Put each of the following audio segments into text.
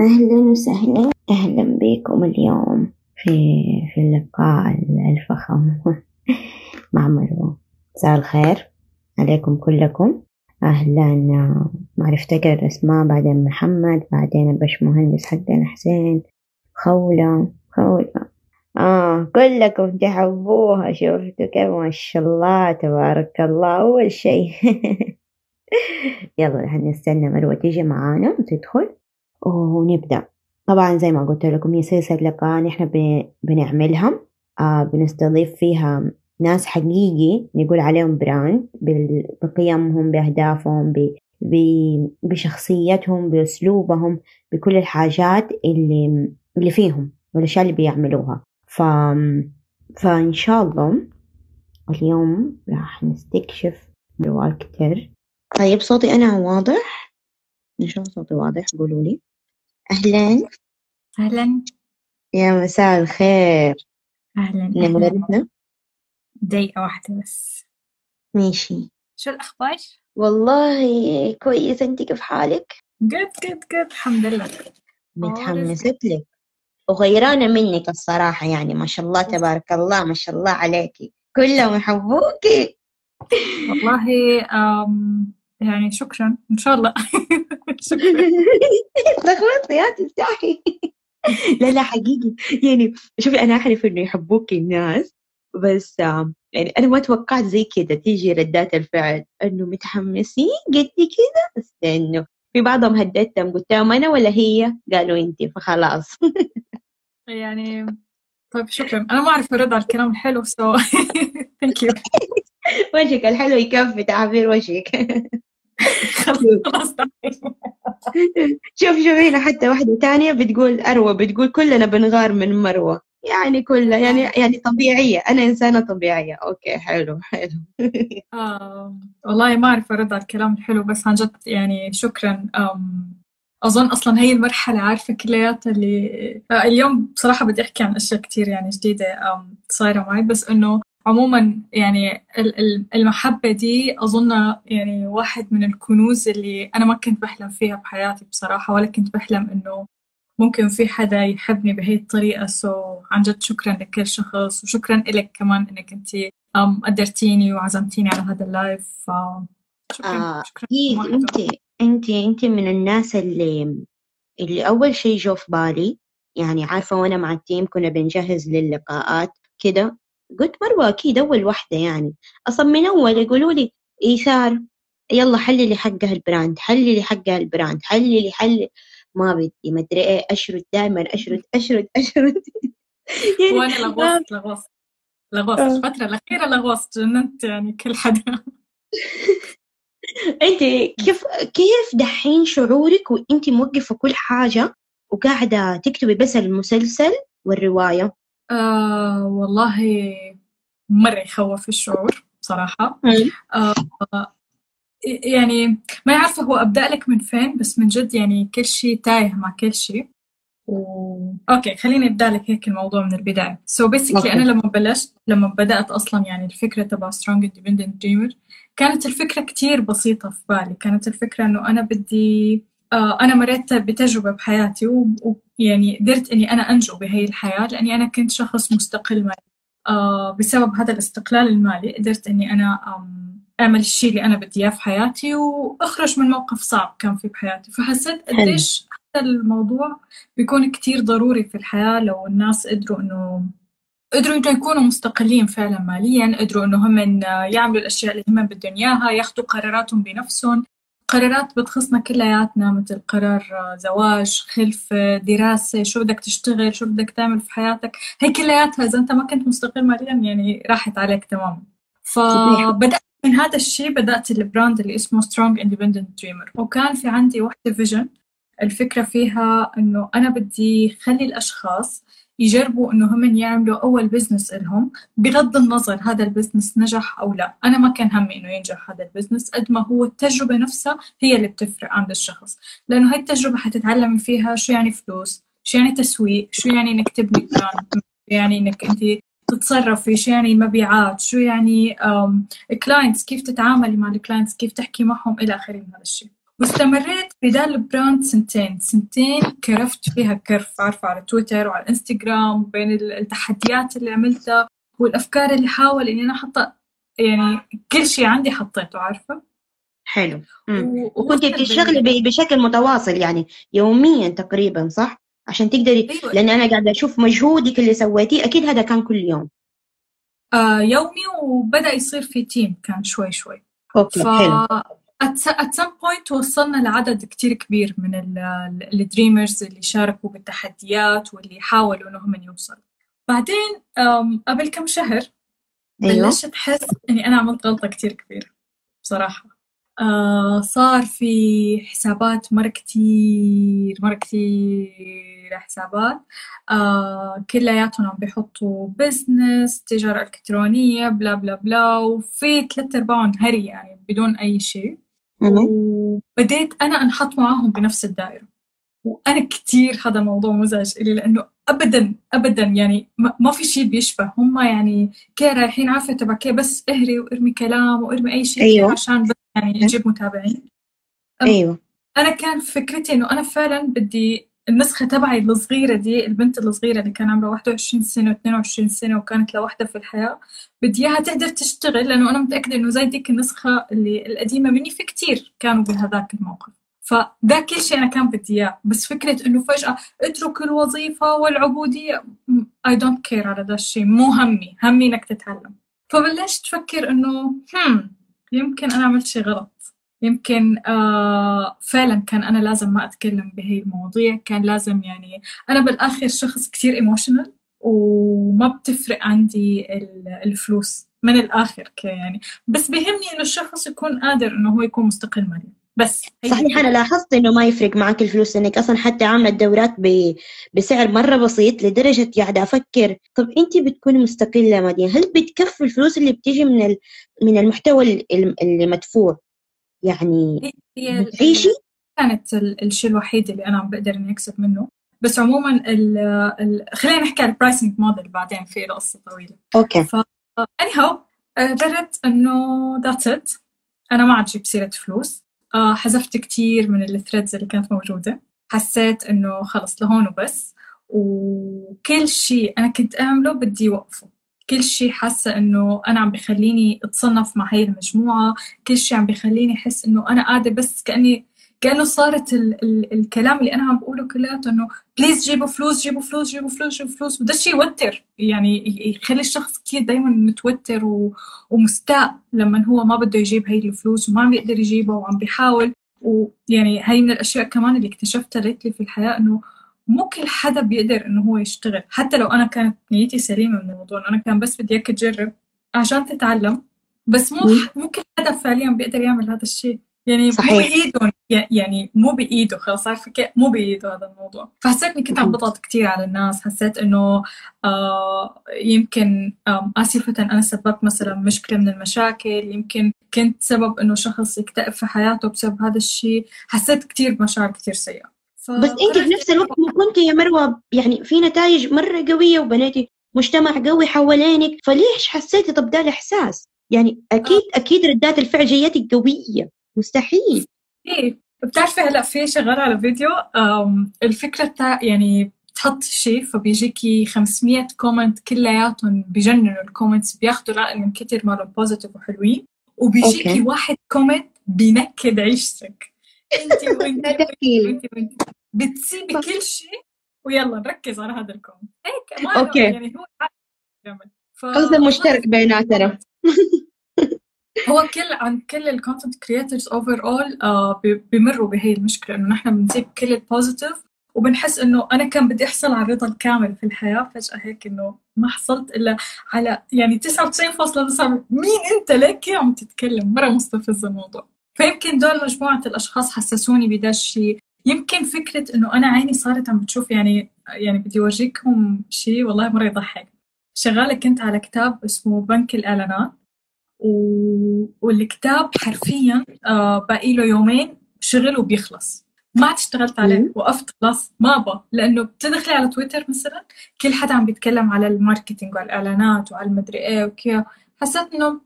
أهلا وسهلا. أهلا بكم اليوم في في اللقاء الفخم. مع مروة. مساء الخير عليكم كلكم. أهلا. ما عرفت أقرأ الأسماء. بعدين محمد. بعدين البشمهندس حقنا حسين. خولة. خولة. آه كلكم تحبوها. شفتوا كيف ما شاء الله تبارك الله. أول شيء. يلا هنستنى مروة تيجي معانا وتدخل. ونبدأ. طبعا زي ما قلت لكم هي سلسلة لقاء نحن بنعملها. آه بنستضيف فيها ناس حقيقي نقول عليهم براند بقيمهم بأهدافهم بشخصيتهم بأسلوبهم بكل الحاجات اللي اللي فيهم والأشياء اللي بيعملوها. ف... فإن شاء الله اليوم راح نستكشف موال كتير طيب صوتي أنا واضح؟ إن شاء الله صوتي واضح قولوا لي أهلا. أهلا. يا مساء الخير. أهلا نورتنا دقيقة واحدة بس. ماشي. شو الأخبار؟ والله كويس. انت كيف حالك؟ good good good الحمد لله. متحمست لك. وغيرانة منك الصراحة يعني. ما شاء الله تبارك الله. ما شاء الله عليكي. كلهم يحبوكي. والله يعني شكرا. إن شاء الله. لخبطتي يا تستحي لا لا حقيقي. يعني شوفي أنا أعرف إنه يحبوكي الناس بس يعني أنا ما توقعت زي كده. تيجي ردات الفعل إنه متحمسين قد كده استنوا في بعضهم هددتهم قلت لهم أنا ولا هي؟ قالوا أنت فخلاص. يعني طيب شكرا. أنا ما أعرف أرد على الكلام الحلو سو thank you وجهك الحلو يكفي تعبير وجهك. خلاص شوف شوف هنا حتى واحدة تانية بتقول أروى بتقول كلنا بنغار من مروة. يعني كلها يعني يعني طبيعية. أنا إنسانة طبيعية. okay حلو حلو. آه والله ما أعرف أرد على الكلام الحلو بس عن جد يعني شكرا. أم أظن أصلا هي المرحلة عارفة كلياتها اللي آه اليوم بصراحة بدي أحكي عن أشياء كتير يعني جديدة صايرة معي. بس إنه عموما يعني المحبة دي أظن يعني واحد من الكنوز اللي أنا ما كنت بحلم فيها بحياتي بصراحة ولا كنت بحلم إنه ممكن في حدا يحبني بهي الطريقة. so عن جد شكرا لكل شخص وشكرا لك كمان إنك أنت قدرتيني وعزمتيني على هذا ال live. ف شكرا آه شكرا. أنت أنت أنت من الناس اللي اللي أول شيء جو في بالي يعني عارفة وأنا مع ال team كنا بنجهز للقاءات كده. قلت مروة أكيد أول واحدة يعني. أصلا من أول يقولوا لي إيثار يلا حللي حقها ال brand حللي حقها ال brand حللي حللي ما بدي ما أدري إيه أشرد دائما أشرد أشرد أشرد. يعني وأنا لغوصت لغوصت لغوصت الفترة الأخيرة لغوصت جننت يعني كل حدا. أنت كيف كيف دحين شعورك وأنت موقفة كل حاجة وقاعدة تكتبي بس المسلسل والرواية؟ آه والله مرة يخوف الشعور بصراحة. آه يعني ما عارفة هو أبدأ لك من فين بس من جد يعني كل شيء تايه مع كل شيء و... okay خليني أبدأ لك هيك الموضوع من البداية. so so basically أنا لما بلشت لما بدأت أصلا يعني الفكرة تبع Strong Independent Dreamer كانت الفكرة كتير بسيطة في بالي. كانت الفكرة إنه أنا بدي آه أنا مريت بتجربة بحياتي ويعني قدرت إني أنا أنجو بهي الحياة لأني أنا كنت شخص مستقل مالي. آه بسبب هذا الاستقلال المالي قدرت إني أنا أعمل الشيء اللي أنا بدي إياه في حياتي وأخرج من موقف صعب كان في بحياتي. فحسيت قديش هذا الموضوع بيكون كتير ضروري في الحياة لو الناس قدروا إنه قدروا إنه يكونوا مستقلين فعلا ماليا قدروا إنه هم يعملوا الأشياء اللي هم بدهم إياها ياخذوا قراراتهم بنفسهم. قرارات بتخصنا كلياتنا مثل قرار زواج خلفة دراسة شو بدك تشتغل شو بدك تعمل في حياتك. هي كلياتها إذا أنت ما كنت مستقل ماليا يعني راحت عليك تماما. فبدأت من هذا الشيء بدأت ال brand اللي اسمه Strong Independent Dreamer وكان في عندي وحدة vision الفكرة فيها إنه أنا بدي خلي الأشخاص يجربوا إنه هم يعملوا أول business إلهم بغض النظر هذا ال business نجح أو لا. أنا ما كان همي إنه ينجح هذا ال business قد ما هو التجربة نفسها هي اللي بتفرق عند الشخص. لأنه هاي التجربة حتتعلمي فيها شو يعني فلوس شو يعني تسويق شو يعني إنك تبني brand يعني إنك أنت تتصرفي شو يعني مبيعات شو يعني clients كيف تتعاملي مع ال clients كيف تحكي معهم إلى آخره من هذا الشيء. واستمريت في ذا ال brand سنتين. سنتين كرفت فيها كرف عارفة على تويتر وعلى الانستغرام بين التحديات اللي عملتها والأفكار اللي حاول إني أنا أحط يعني كل شيء عندي حطيته عارفة؟ حلو. وكنت بتشتغلي بشكل متواصل يعني يوميا تقريبا صح؟ عشان تقدري أيوة. لأن أنا قاعدة أشوف مجهودك اللي سويتيه أكيد هذا كان كل يوم. آه يومي وبدأ يصير في team كان شوي شوي. okay ف... حلو at some point وصلنا لعدد كتير كبير من ال dreamers اللي شاركوا بالتحديات واللي حاولوا إنهم يوصلوا. بعدين قبل كم شهر أيوة. بلشت أحس إني أنا عملت غلطة كتير كبيرة بصراحة. آه صار في حسابات مرة كتير مرة كتير حسابات. آه كلياتهم عم بيحطوا بزنس تجارة إلكترونية بلا بلا بلا وفي ثلاثة أرباعهم هري يعني بدون أي شيء. وبديت أنا أنحط معاهم بنفس الدائرة. وأنا كتير هذا موضوع مزعج إلي لأنه أبدا أبدا يعني ما في شيء بيشبه. هم يعني كي رايحين؟ عارفة تبع كي بس اهري وارمي كلام وارمي أي شيء أيوة. عشان بس يعني يجيب متابعين. أيوه. أنا كان فكرتي إنه أنا فعلا بدي النسخة تبعي الصغيرة دي البنت الصغيرة اللي كان عمرها 21 سنة و22 سنة وكانت لوحدة في الحياة بدي إياها تقدر تشتغل لأنه أنا متأكدة إنه زي ديك النسخة اللي القديمة مني في كتير كانوا بهذاك الموقف. فده كل شيء أنا كان بدي إياه بس فكرة إنه فجأة اترك الوظيفة والعبودية I don't care على ده الشيء مو همي همي إنك تتعلم. فبلشت أفكر إنه هم يمكن أنا عملت شيء غلط. يمكن آه فعلا كان أنا لازم ما أتكلم بهي المواضيع كان لازم يعني أنا بالآخر شخص كتير ايموشنال وما بتفرق عندي الفلوس من الآخر يعني. بس بيهمني إنه الشخص يكون قادر إنه هو يكون مستقل ماليا بس. صحيح أنا لاحظت إنه ما يفرق معك الفلوس لانك أصلا حتى عاملة الدورات ب... بسعر مرة بسيط لدرجة قاعدة أفكر طب أنت بتكوني مستقلة ماديا هل بتكفي الفلوس اللي بتيجي من ال... من المحتوى اللي مدفوع يعني بتعيشي؟ كانت الشيء الوحيد اللي أنا بقدر إني أكسب منه. بس عموما ال ال خلينا نحكي على ال pricing model بعدين في قصة طويلة. okay. ف anyhow قررت إنه that's it أنا ما عاد جيب سيرة فلوس. آه حذفت كتير من ال threads اللي كانت موجودة. حسيت إنه خلص لهون وبس. وكل شيء أنا كنت أعمله بدي أوقفه كل شيء حاسة إنه أنا عم بخليني أتصنف مع هاي المجموعة كل شيء عم بخليني أحس إنه أنا قاعدة بس كأني كأنه صارت ال ال الكلام اللي أنا عم بقوله كلياته إنه please جيبوا فلوس جيبوا فلوس جيبوا فلوس جيبوا فلوس. وده الشيء يوتر يعني يخلي الشخص كثير دائما متوتر و... ومستاء لما هو ما بده يجيب هي الفلوس وما عم بيقدر يجيبها وعم بيحاول. ويعني هي من الأشياء كمان اللي اكتشفتها ليتلي في الحياة إنه مو كل حدا بيقدر إنه هو يشتغل. حتى لو أنا كانت نيتي سليمة من الموضوع أنا كان بس بدي اياك تجرب عشان تتعلم بس مو مو كل حدا فعليا بيقدر يعمل هذا الشيء. يعني صحيح. مو بايده يعني مو بإيده خلاص عارفة كيف مو بإيده هذا الموضوع. فحسيت إني كنت عم بضغط كثير على الناس. حسيت إنه آه يمكن آه آسفة أنا سببت مثلا مشكلة من المشاكل. يمكن كنت سبب إنه شخص يكتئب في حياته بسبب هذا الشيء. حسيت كثير بمشاعر كثير سيئة. بس انت في نفس الوقت كنت يا مروة يعني في نتائج مرة قوية وبنيتي مجتمع قوي حوالينك فليش حسيتي طب ده الإحساس؟ يعني أكيد آه. أكيد ردات الفعل جيتك قوية مستحيل. إيه بتعرفي هلأ في شغال على فيديو الفكرة بتاع يعني تحط شيء فبيجيكي 500 comment كلياتهم بجننوا ال comments بياخذوا العقل من كتر ما positive وحلوين وبيجيكي. واحد comment بينكد عيشتك. انت وانت وانت بتسيبي كل شيء ويلا نركز على هذا ال comment هيك ما okay. يعني هو ف... مشترك بيناتنا هو كل عن كل ال content creators overall بمروا بهي المشكلة إنه نحن بنجيب كل البوزيتيف وبنحس إنه أنا كان بدي أحصل على الرضا الكامل في الحياة فجأة هيك إنه ما حصلت إلا على يعني 99.9 مين أنت؟ ليك عم تتكلم؟ مرة مستفز الموضوع. فيمكن دول مجموعة الأشخاص حسسوني بدا الشيء. يمكن فكرة إنه أنا عيني صارت عم بتشوف يعني يعني بدي اورجيكم شيء والله مرة يضحك. شغالة كنت على كتاب اسمه بنك الإعلانات و... والكتاب حرفيا آه باقي له يومين شغل وبيخلص. ما عاد اشتغلت عليه وقفت خلاص ما أبغى. لأنه بتدخلي على تويتر مثلا كل حدا عم بيتكلم على ال marketing وعلى الإعلانات وعلى المدري إيه وكيف حسيت إنه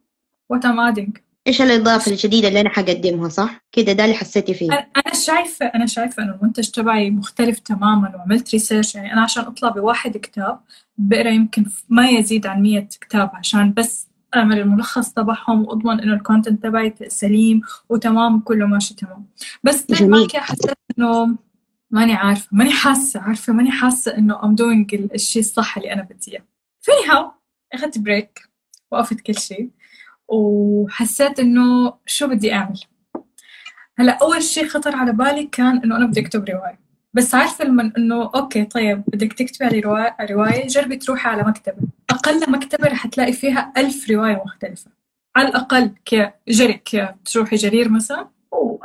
what I'm adding إيش الإضافة الجديدة اللي أنا حقدمها صح؟ كده ده اللي حسيتي فيه. أنا شايفه أنا شايفة إنه المنتج تبعي مختلف تماما وعملت research يعني أنا عشان أطلع بواحد كتاب بقرأ يمكن ما يزيد عن 100 كتاب عشان بس أعمل الملخص تبعهم وأضمن إنه ال content تبعي سليم وتمام كله ماشي تمام. بس جميل. حسيت إنه ماني عارفة ماني حاسة عارفة؟ ماني حاسة إنه I'm doing الشيء الصح اللي أنا بدي إياه. ف anyhow اخذت break وقفت كل شيء. وحسيت إنه شو بدي أعمل. هلأ أول شيء خطر على بالي كان إنه أنا بدي أكتب رواية. بس عارفة لما إنه okay طيب بدك تكتبي على رواية جربي تروحي على مكتبة. أقل مكتبة رح تلاقي فيها ألف رواية مختلفة. على الأقل جربي تروحي جرير مثلا.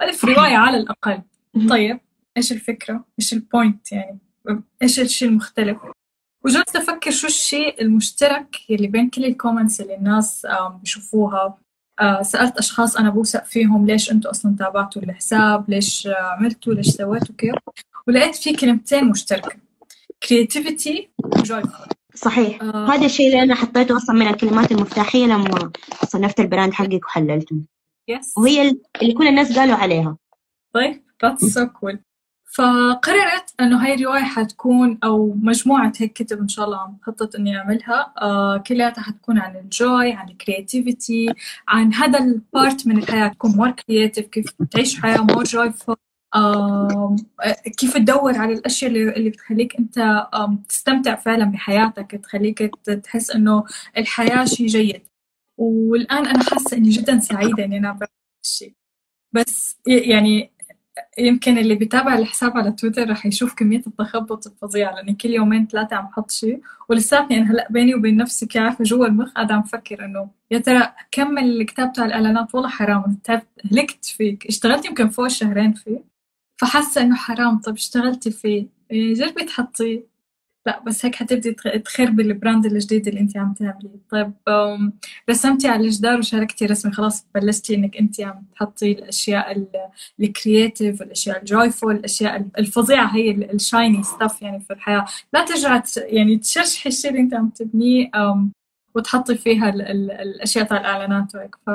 ألف رواية على الأقل. طيب إيش الفكرة؟ إيش ال point يعني؟ إيش الشيء المختلف؟ وجلست أفكر شو الشيء المشترك اللي بين كل ال comments اللي الناس بيشوفوها. آه، سألت أشخاص أنا بوثق فيهم ليش أنتوا أصلا تابعتوا الحساب ليش عملتوا ليش سويتوا كيف؟ ولقيت في كلمتين مشتركة. creativity و joyful صحيح. آه. هذا الشيء اللي أنا حطيته أصلا من الكلمات المفتاحية لما صنفت ال brand حقك وحللته. yes وهي اللي كل الناس قالوا عليها. طيب that's so cool. فقررت إنه هاي الرواية حتكون أو مجموعة هيك كتب إن شاء الله عم بخطط إني أعملها. آه كلها حتكون عن ال joy عن ال creativity عن هذا ال part من الحياة. تكون more creative كيف تعيش حياة مور جويفul آه كيف تدور على الأشياء اللي, بتخليك أنت آه تستمتع فعلا بحياتك. تخليك تحس إنه الحياة شيء جيد. والآن أنا حاسة إني جدا سعيدة إني أنا بعمل الشيء بس يعني يمكن اللي بيتابع الحساب على تويتر رح يشوف كمية التخبط الفظيعة لأني كل يومين ثلاثة عم حط شيء ولساتني أنا هلأ بيني وبين نفسي كعارفة جوا المخ قاعدة عم فكر إنه يا ترى كمل الكتاب تاع الإعلانات والله حرام هلكت فيك اشتغلت يمكن فوق شهرين فيه فحاسة إنه حرام طب اشتغلتي فيه؟ إيه، جربي تحطيه. لا بس هيك حتبدي تخربي ال brand الجديد اللي انت عم تعمليه. طيب رسمتي على الجدار وشاركتي رسمي. خلاص بلشتي انك انت عم تحطي الأشياء ال creative الأشياء ال joyful الأشياء الفظيعة هي ال shiny stuff يعني في الحياة. لا ترجع يعني تشرشحي الشيء اللي انت عم تبنيه وتحطي فيها الأشياء تاع الإعلانات وهيك. ف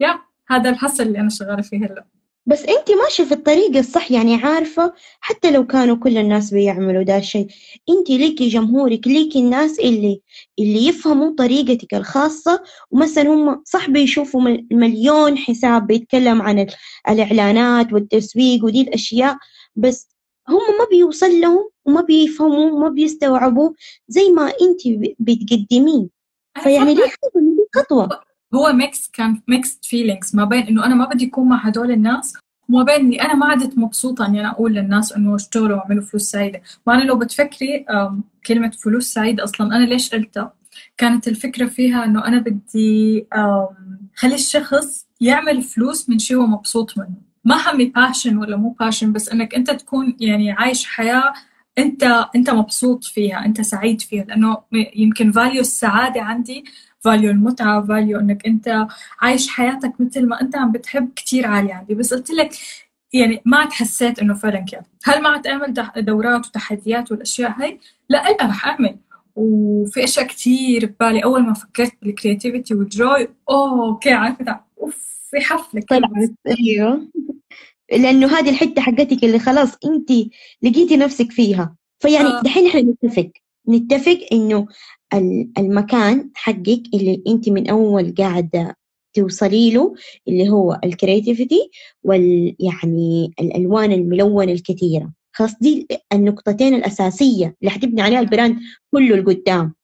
يا هذا الحصل اللي أنا شغالة فيه هلأ. بس انت ماشية في الطريق الصح يعني عارفة حتى لو كانوا كل الناس بيعملوا ده الشيء. انت ليكي جمهورك ليكي الناس اللي اللي يفهموا طريقتك الخاصة. ومثلا هم صح بيشوفوا مليون حساب بيتكلم عن الإعلانات والتسويق ودي الأشياء بس هم ما بيوصل لهم وما بيفهموا وما بيستوعبوا زي ما انت بتقدمين فيعني ليه خطوة. هو mix كان mixed feelings ما بين إنه أنا ما بدي أكون مع هدول الناس وما بين إني أنا ما عدت مبسوطة إني أنا أقول للناس إنه اشتغلوا واعملوا فلوس سعيدة، وأنا لو بتفكري كلمة فلوس سعيدة أصلا أنا ليش قلتها؟ كانت الفكرة فيها إنه أنا بدي خلي الشخص يعمل فلوس من شيء هو مبسوط منه، ما همي passion ولا مو passion بس إنك أنت تكون يعني عايش حياة أنت أنت مبسوط فيها، أنت سعيد فيها. لأنه يمكن value السعادة عندي value المتعة value إنك أنت عايش حياتك مثل ما أنت عم بتحب كتير عالية عندي بس قلت لك يعني ما عاد حسيت إنه فعلا كده. هل ما عاد أعمل دورات وتحديات والأشياء هاي؟ لا أنا رح أعمل. وفي أشياء كتير ببالي. أول ما فكرت بال creativity وال joy oh okay عارفه أوف في حفلة طلعت أيوه. لأنه هذه الحتة حقتك اللي خلاص انت لقيتي نفسك فيها. فيعني آه. دحين إحنا نتفق. نتفق إنه المكان حقك اللي انت من أول قاعدة توصلي له اللي هو ال creativity وال يعني الألوان الملونة الكثيرة. خلاص دي النقطتين الأساسية اللي حتبني عليها ال brand كله لقدام.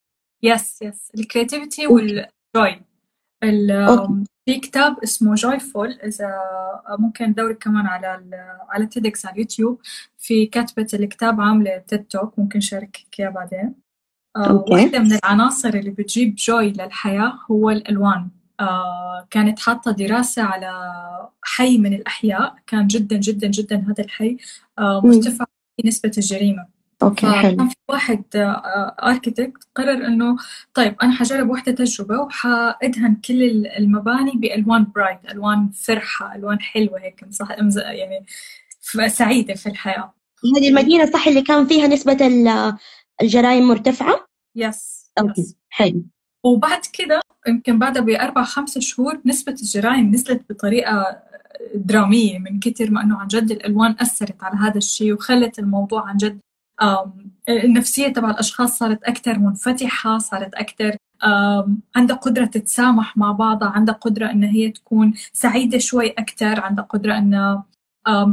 yes yes ال creativity وال joy في كتاب اسمه Joyful إذا ممكن ندورك كمان على على TEDx على اليوتيوب. في كاتبة الكتاب عاملة TED Talk ممكن شاركك إياه بعدين. آه واحدة من العناصر اللي بتجيب joy للحياة هو الألوان. آه كانت حاطة دراسة على حي من الأحياء. كان جدا جدا جدا هذا الحي آه مرتفع في نسبة الجريمة. okay حلو. كان في واحد architect قرر إنه طيب أنا حجرب واحدة تجربة وحأدهن كل المباني بألوان bright ألوان فرحة ألوان حلوة هيك صح يعني سعيدة في الحياة. هذه المدينة صح اللي كان فيها نسبة الجرائم مرتفعة؟ yes okay حلو. وبعد كده يمكن بعدها بأربع خمسة شهور نسبة الجرائم نزلت بطريقة درامية من كتر ما أنه عن جد الألوان أثرت على هذا الشيء وخلت الموضوع عن جد النفسية تبع الأشخاص صارت أكثر منفتحة صارت أكثر عندها قدرة تتسامح مع بعضها عندها قدرة إن هي تكون سعيدة شوي أكثر عندها قدرة إنها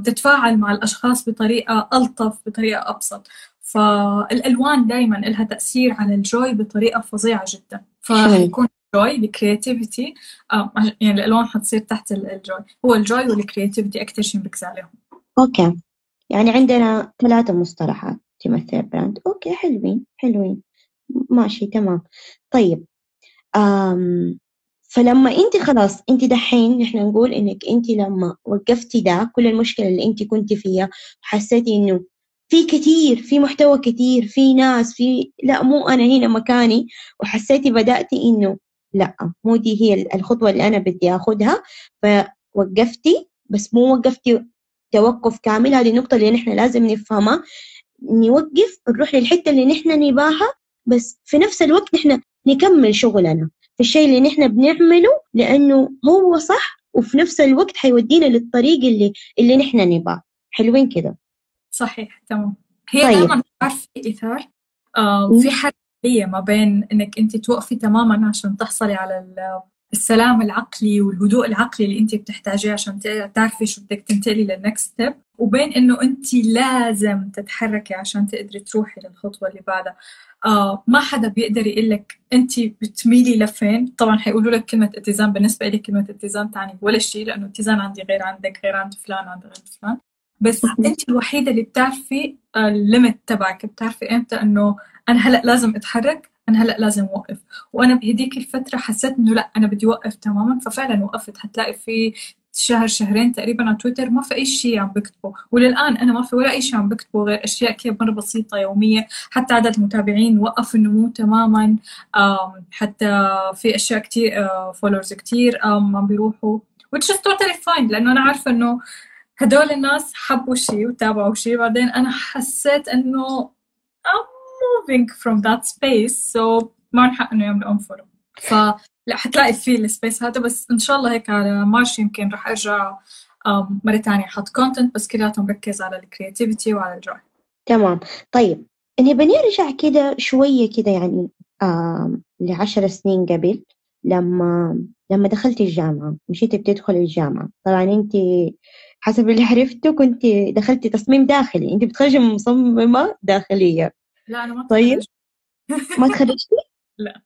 تتفاعل مع الأشخاص بطريقة ألطف بطريقة أبسط. فالألوان دائما لها تأثير على ال joy بطريقة فظيعة جدا. فيكون ال joy ال creativity يعني الألوان حتصير تحت ال joy. هو ال joy وال creativity أكثر شيء بركز عليهم. okay. يعني عندنا ثلاثة مصطلحات تمثل براند أوكي حلوين حلوين. ماشي تمام. طيب. أم فلما أنت خلاص أنت دحين نحن نقول إنك أنت لما وقفتي ده كل المشكلة اللي أنت كنت فيها وحسيتي إنه في كثير في محتوى كثير في ناس في لا مو أنا هنا مكاني وحسيتي بداتي إنه لا مو دي هي الخطوة اللي أنا بدي آخذها فوقفتي بس مو وقفتي توقف كامل هذه النقطة اللي نحن لازم نفهمها نوقف نروح للحتة اللي نحن نباها بس في نفس الوقت نحن نكمل شغلنا. في الشيء اللي نحن بنعمله لأنه هو صح وفي نفس الوقت حيودينا للطريق اللي اللي نحن نباه. حلوين كده. صحيح تمام. هي طيب. دائما في إثار آه في حرية ما بين إنك أنت توقفي تماما عشان تحصلي على السلام العقلي والهدوء العقلي اللي أنت بتحتاجيه عشان تعرفي شو بدك تنتقلي لل next step وبين إنه أنت لازم تتحركي عشان تقدري تروحي للخطوة اللي بعدها. آه ما حدا بيقدر يقول لك أنت بتميلي لفين. طبعا حيقولوا لك كلمة اتزان بالنسبة لي كلمة اتزان تعني ولا شيء لأنه اتزان عندي غير عندك غير عند فلان عند غير فلان. بس انت الوحيدة اللي بتعرفي ال limit تبعك. بتعرفي إمتى انه أنا هلأ لازم أتحرك أنا هلأ لازم أوقف. وأنا بهديك الفترة حسيت إنه لأ أنا بدي أوقف تماما. ففعلا وقفت. حتلاقي في شهر شهرين تقريبا على تويتر ما في أي شيء عم بكتبه. وللآن أنا ما في ولا أي شيء عم بكتبه غير أشياء كثير مرة بسيطة يوميه حتى عدد المتابعين وقف النمو تماما. حتى في أشياء كثير فولورز كثير عم بيروحوا. Which is totally fine. لأنه أنا عارفة إنه هدول الناس حبوا شيء وتابعوا شيء بعدين أنا حسيت إنه moving from that space so ما حق إنه يعملوا unfollow فلا حتلاقي في ال space هذا بس إن شاء الله هيك على March يمكن رح أرجع مرة ثانية أحط content بس كلياته مركز على ال creativity وعلى ال joy تمام. طيب نبي نرجع كده شوية كده يعني لعشر سنين قبل لما لما دخلت الجامعة مشيتي بتدخل الجامعة. طبعا انت حسب اللي عرفته كنت دخلتي تصميم داخلي. انت بتخرجي مصممة داخلية. لا أنا ما طيب. ما تخرجتي؟ لا.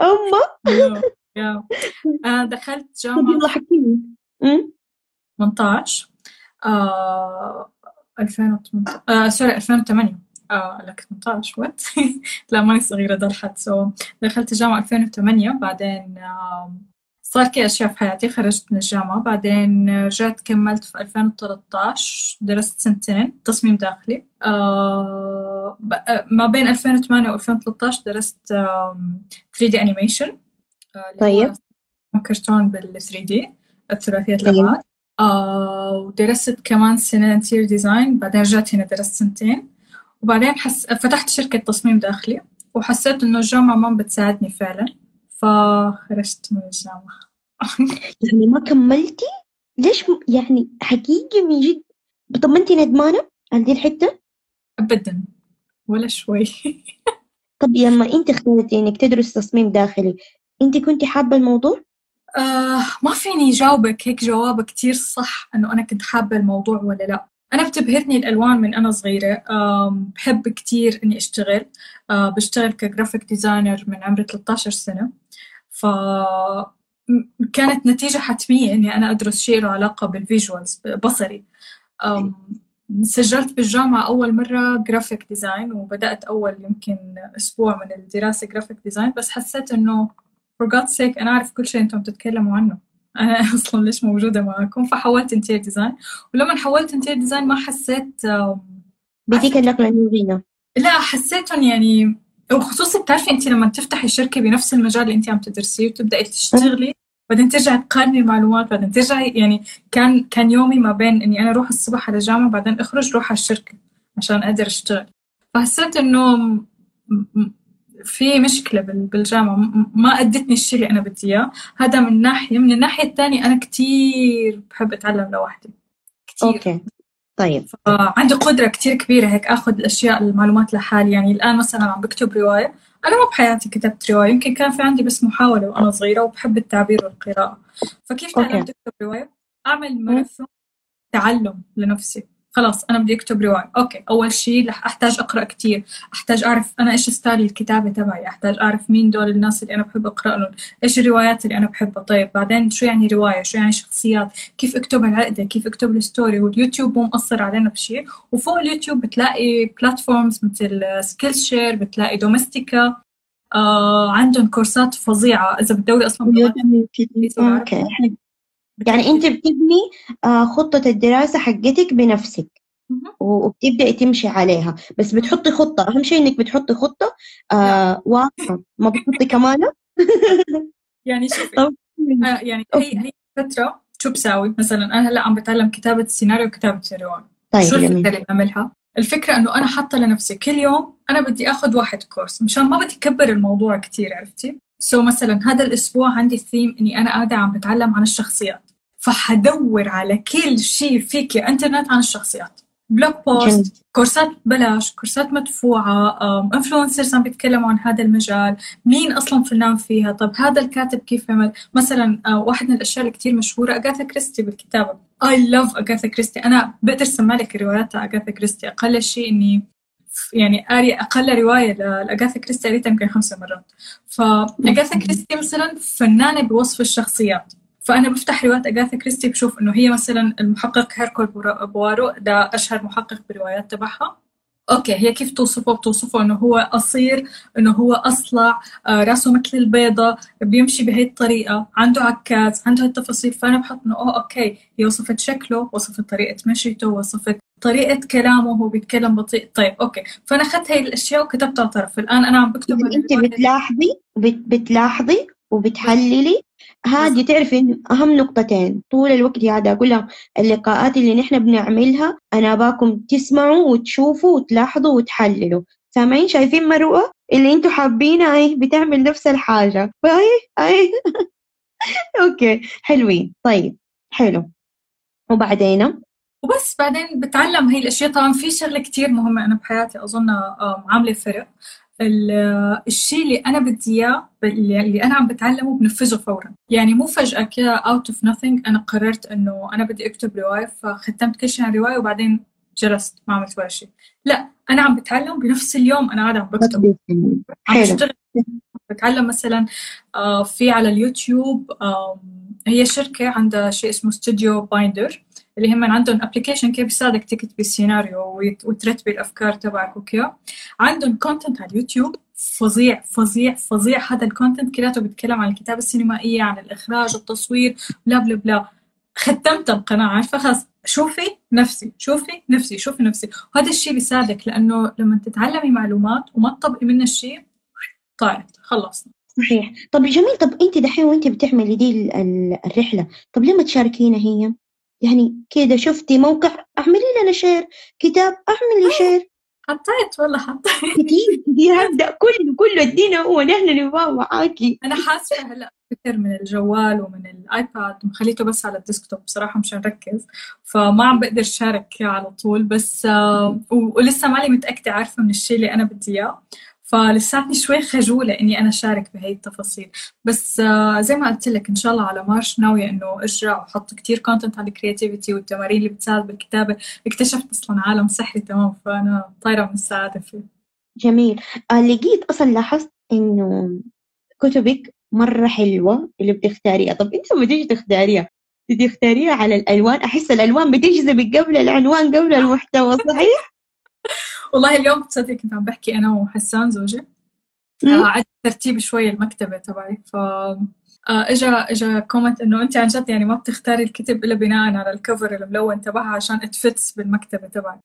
أما. يا أنا دخلت جامعة. يلا حكيني 18 آه 2018 آه sorry 2008 آه لك 18 what لا ماني صغيرة ضلحت so دخلت الجامعة 2008 بعدين آه صار كذا أشياء في حياتي خرجت من الجامعة بعدين رجعت كملت في 2013 درست سنتين تصميم داخلي. آه ما بين 2008 و 2013 درست 3D animation طيب. كرتون بال 3D الثلاثية الأبعاد آه ودرست كمان سنة interior design بعدين رجعت هنا درست سنتين. وبعدين حس... فتحت شركة تصميم داخلي وحسيت إنه الجامعة ما بتساعدني فعلا. فخرجت من الجامعة يعني ما كملتي؟ ليش م... يعني حقيقي من جد طب ما انت ندمانة على دي الحتة؟ أبدا ولا شوي طب لما انت اخترتي انك تدرس تصميم داخلي انت كنت حابة الموضوع؟ آه ما فيني جاوبك هيك جواب كتير صح إنه أنا كنت حابة الموضوع ولا لا أنا بتبهرني الألوان من أنا صغيرة. بحب كتير إني أشتغل. بشتغل ك graphic designer من عمري 13 سنة. ف كانت نتيجة حتمية إني أنا أدرس شيء له علاقة بال visuals بصري سجلت بالجامعة أول مرة graphic design وبدأت أول يمكن أسبوع من الدراسة graphic design بس حسيت إنه for God's sake أنا أعرف كل شيء أنتم بتتكلموا عنه. أنا أصلا ليش موجودة معاكم؟ فحولت interior design ولما حولت interior design ما حسيت بديك النقلة النوعية لا حسيتهم يعني وخصوصا بتعرفي انت لما تفتحي شركة بنفس المجال اللي انت عم تدرسيه وتبدأي تشتغلي بعدين ترجعي تقارني معلومات بعدين ترجعي يعني كان كان يومي ما بين إني أنا أروح الصبح على الجامعة بعدين أخرج روح على الشركة عشان أقدر أشتغل. فحسيت إنه في مشكلة بالجامعة. ما أدتني الشيء اللي أنا بدي إياه. هذا من ناحية من الناحية الثانية أنا كتير بحب أتعلم لوحدي. كتير. أوكي. طيب. عندي قدرة كتير كبيرة هيك آخذ الأشياء المعلومات لحالي. يعني الآن مثلا عم بكتب رواية. أنا ما بحياتي كتبت رواية. يمكن كان في عندي بس محاولة وأنا صغيرة وبحب التعبير والقراءة. فكيف تعلمت أكتب رواية؟ أعمل ماراثون تعلم لنفسي. خلاص أنا بدي أكتب رواية. okay أول شيء رح أحتاج أقرأ كتير. أحتاج أعرف أنا إيش style الكتابة تبعي. أحتاج أعرف مين دول الناس اللي أنا بحب أقرأ لهم. إيش الروايات اللي أنا بحبها. طيب بعدين شو يعني رواية؟ شو يعني شخصيات؟ كيف أكتب العقدة؟ كيف أكتب ال story؟ واليوتيوب مو مقصر علينا بشيء وفوق اليوتيوب بتلاقي platforms مثل Skillshare بتلاقي Domestika آه عندهم كورسات فظيعة. إذا بتدوري أصلا okay. يعني أنت بتبني آه، خطة الدراسة حقتك بنفسك وبتبدأي تمشي عليها. بس بتحطي خطة. أهم شيء إنك بتحطي خطة آه واضحة. ما بتحطي كمانة. يعني شوفي آه يعني هي هي فترة شو بساوي؟ مثلا أنا هلأ عم بتعلم كتابة السيناريو وكتابة الرواية طيب شو الفكرة اللي بعملها؟ الفكرة إنه أنا حاطة لنفسي كل يوم أنا بدي آخذ واحد course مشان ما بدي أكبر الموضوع كتير عرفتي؟ so so مثلا هذا الأسبوع عندي ثيم إني أنا قاعدة عم بتعلم عن الشخصيات. فحدور على كل شيء في الانترنت عن الشخصيات. blog post كورسات بلاش كورسات مدفوعة influencers عم بيتكلموا عن هذا المجال مين أصلا فنان فيها طب هذا الكاتب كيف عمل؟ مثلا uh, واحد من الأشياء اللي كتير مشهورة أغاثا كريستي بالكتابة I love أغاثا كريستي. أنا بقدر سمع لك روايات أغاثا كريستي. أقل شيء إني يعني قاري أقل رواية لأغاثا كريستي قريتها يمكن خمسة مرات. فأغاثا كريستي مثلا فنانة بوصف الشخصيات. فأنا بفتح روايات أغاثا كريستي بشوف إنه هي مثلا المحقق هيركول بوارو ده أشهر محقق بروايات تبعها. okay هي كيف توصفه؟ بتوصفه إنه هو قصير إنه هو أصلع آه راسه مثل البيضة بيمشي بهي الطريقة عنده عكاز عنده هالتفاصيل. فأنا بحط إنه أوه okay هي وصفت شكله وصفت طريقة مشيته وصفت طريقة كلامه هو بيتكلم بطيء. طيب okay. فأنا أخذت هاي الأشياء وكتبتها طرف. الآن أنا عم بكتب انت بتلاحظي بتلاحظي وبتحللي هذه تعرفي أهم نقطتين طول الوقت هذا كلها اللقاءات اللي نحن بنعملها أنا أبغاكم تسمعوا وتشوفوا وتلاحظوا وتحللوا. سامعين؟ شايفين مروة؟ اللي أنتوا حابينها إيه بتعمل نفس الحاجة. فاي أي. okay حلوين. طيب حلو. وبعدين؟ وبس بعدين بتعلم هي الأشياء. طبعا في شغلة كتير مهمة أنا بحياتي أظن عاملة فرق. الشيء اللي أنا بدي إياه اللي أنا عم بتعلمه بنفذه فورا. يعني مو فجأة كده out of nothing أنا قررت إنه أنا بدي أكتب رواية فختمت كل شيء عن رواية وبعدين جلست ما عملت ولا شيء. لا أنا عم بتعلم بنفس اليوم أنا قاعدة عم بكتب. عم بشتغل. بتعلم مثلا آه، في على اليوتيوب هي شركة عندها شيء اسمه StudioBinder اللي هم عندهم application كيف بيساعدك تكتبي السيناريو وترتبي الأفكار تبعك وكذا عندهم content على اليوتيوب فظيع فظيع فظيع. هذا ال content كلياته بيتكلم عن الكتابة السينمائية عن الإخراج التصوير blah blah blah. ختمت القناة عارفة؟ خلاص. شوفي نفسي شوفي نفسي شوفي نفسي. وهذا الشيء بيساعدك لأنه لما تتعلمي معلومات وما تطبقي منها الشيء طارت خلصنا صحيح. طب جميل. طب أنت دحين وأنت بتعملي دي الرحلة طب ليه ما تشاركينا هي؟ يعني كده شفتي موقع أعملي لنا share كتاب أعملي share حطيت والله حطيت. كثير كثير هبدأ كله كله ادينا هو نحن نبغاه معاكي أنا حاسة هلأ كثير من الجوال ومن الآيباد وخليته بس على ال desktop بصراحة مشان اركز فما عم بقدر شارك على طول. بس آه ولسه مالي متأكدة عارفة من الشيء اللي أنا بدي إياه. فلساتني شوي خجولة إني أنا شارك بهي التفاصيل. بس آه، زي ما قلت لك إن شاء الله على March ناوية إنه أرجع وأحط كتير content عن ال creativity والتمارين اللي بتساعد بالكتابة. اكتشفت أصلا عالم سحري تمام فأنا طايرة من السعادة فيه. جميل. آه لقيت أصلا لاحظت إنه كتبك مرة حلوة اللي بتختاريها. طب أنت لما تيجي تختاريها؟ تختاريها على الألوان؟ أحس الألوان بتجذبك قبل العنوان قبل المحتوى صحيح؟ والله اليوم تصدق كنت عم بحكي أنا وحسان زوجي. عدت ترتيب شوي المكتبة تبعي. ف اجى اجى comment إنه أنت عن جد يعني ما بتختاري الكتب إلا بناء على ال cover الملون تبعها عشان it fits بالمكتبة تبعي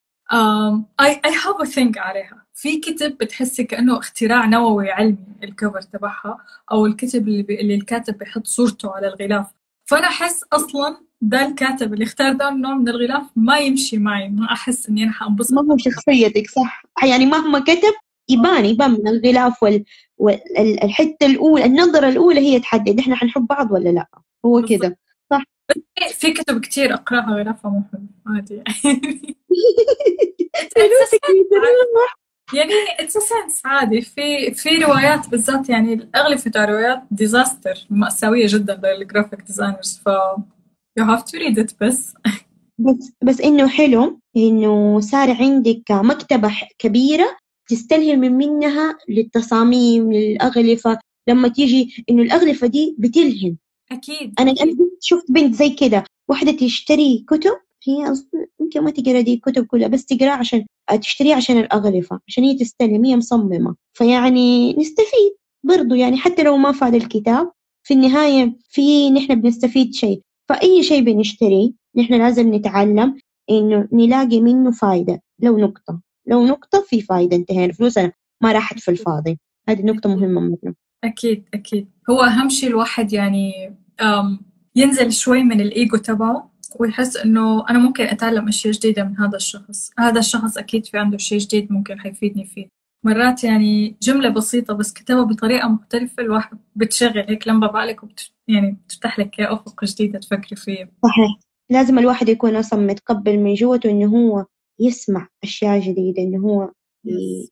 اي I have a thing عليها. في كتب بتحسي كأنه اختراع نووي علمي ال cover تبعها أو الكتب اللي, بي... اللي الكاتب بيحط صورته على الغلاف. فأنا أحس أصلا ده الكاتب اللي اختار ده النوع من الغلاف ما يمشي معي ما أحس إني أنا حانبسط ما هو شخصيتك صح. يعني مهما كتب يبان يبان من الغلاف وال... والحتة الأولى النظرة الأولى هي تحدد إحنا حنحب بعض ولا لا. هو كذا. صح. في كتب كتير أقرأها غلافها مو حلو عادي. يعني it makes sense عادي. في في روايات بالذات يعني أغلب روايات disaster مأساوية جدا لل graphic designers ف you have to read it بس. بس بس إنه حلو. إنه صار عندك مكتبة كبيرة تستلهم من منها للتصاميم للأغلفة. لما تيجي إنه الأغلفة دي بتلهم أكيد. أنا أكيد. شفت بنت زي كده. واحدة تشتري كتب. هي يمكن ما تقرأ دي الكتب كلها بس تقرأ عشان تشتريها عشان الأغلفة عشان هي تستلم. هي مصممة. فيعني نستفيد برضو. يعني حتى لو ما فاد الكتاب في النهاية في نحن بنستفيد شيء. فأي شيء بنشتريه نحن لازم نتعلم إنه نلاقي منه فايدة. لو نقطة لو نقطة في فايدة انتهينا. فلوسنا ما راحت في الفاضي. هذه نقطة مهمة مرة أكيد أكيد. هو أهم شيء الواحد يعني ينزل شوي من الإيجو تبعه ويحس إنه أنا ممكن أتعلم أشياء جديدة من هذا الشخص. هذا الشخص أكيد في عنده شيء جديد ممكن حيفيدني فيه. مرات يعني جملة بسيطة بس كتبها بطريقة مختلفة الواحد بتشغل هيك لمبة بعقلك وبت... يعني بتفتح لك أفق جديدة تفكري فيه صحيح. لازم الواحد يكون أصلا متقبل من جوته إنه هو يسمع أشياء جديدة إنه هو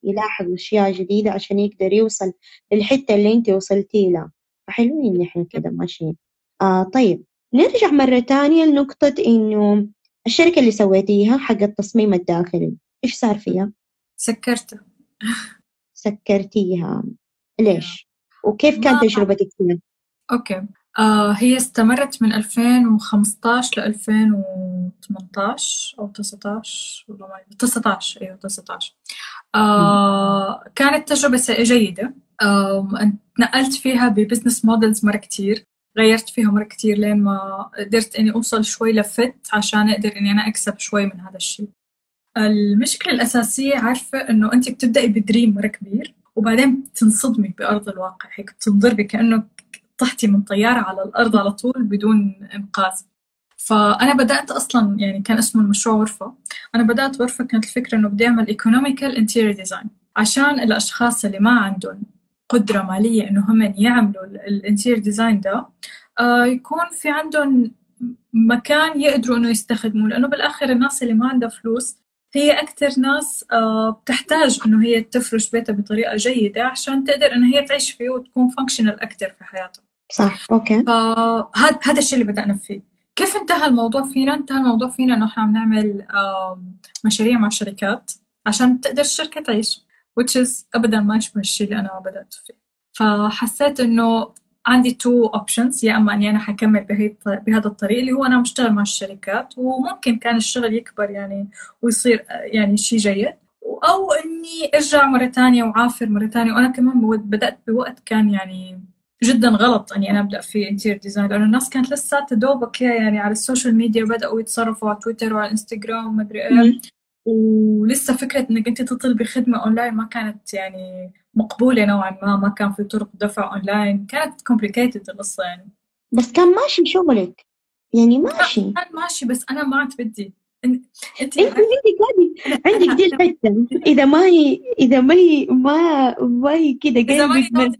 يلاحظ أشياء جديدة عشان يقدر يوصل للحتة اللي أنت وصلتي لها. فحلوين نحن كده ماشيين. آه طيب. نرجع مرة تانية لنقطة إنه الشركة اللي سويتيها حق التصميم الداخلي إيش صار فيها؟ سكرتها. سكرتيها. ليش؟ وكيف كانت تجربتك فيها؟ أوكي. آه هي استمرت من 2015 ل 2018 أو 19 والله ما 19 أيوه 19 آه كانت تجربة جيدة. آه نقلت فيها ب business models مرة كتير. غيرت فيها مرة كتير لين ما قدرت إني أوصل شوي ل fit عشان أقدر إني أنا أكسب شوي من هذا الشيء. المشكلة الأساسية عارفة إنه أنت بتبدأي ب dream مرة كبير وبعدين بتنصدمي بأرض الواقع. هيك بتنضربي كأنه طحتي من طيارة على الأرض على طول بدون إنقاذ. فأنا بدأت أصلا يعني كان اسمه المشروع غرفة. أنا بدأت غرفة كانت الفكرة إنه بدي أعمل economical interior design عشان الأشخاص اللي ما عندهم قدرة مالية إنه هم يعملوا ال interior design ده آه يكون في عندهم مكان يقدروا إنه يستخدموه. لأنه بالآخر الناس اللي ما عندها فلوس هي أكثر ناس آه بتحتاج إنه هي تفرش بيتها بطريقة جيدة عشان تقدر إنه هي تعيش فيه وتكون functional أكثر في حياتها. صح okay. فهذا هذا الشيء اللي بدأنا فيه. كيف انتهى الموضوع فينا؟ انتهى الموضوع فينا إنه إحنا عم نعمل آه مشاريع مع شركات عشان تقدر الشركة تعيش. which is أبدا ما يشبه الشيء اللي أنا بدأت فيه. فحسيت إنه عندي two options يا أما إني أنا حكمل بهذا الطريق اللي هو أنا بشتغل مع الشركات وممكن كان الشغل يكبر يعني ويصير يعني شيء جيد أو إني أرجع مرة ثانية وعافر مرة ثانية وأنا كمان بدأت بوقت كان يعني جدا غلط إني أنا أبدأ في interior design لأنه الناس كانت لسه تدوبك يعني على ال social media بداوا يتصرفوا على تويتر وعلى إنستغرام وما أدري إيه. ولسه فكرة إنك أنت تطلبي خدمة اونلاين ما كانت يعني مقبولة نوعا ما ما كان في طرق دفع أونلاين كانت complicated القصة يعني. بس كان ماشي شغلك. يعني ماشي. كان ماشي بس أنا ما عاد بدي. انت عندك هذه عندك دي الحته إذا ما هي إذا ما هي ما ما هي كذا قلبك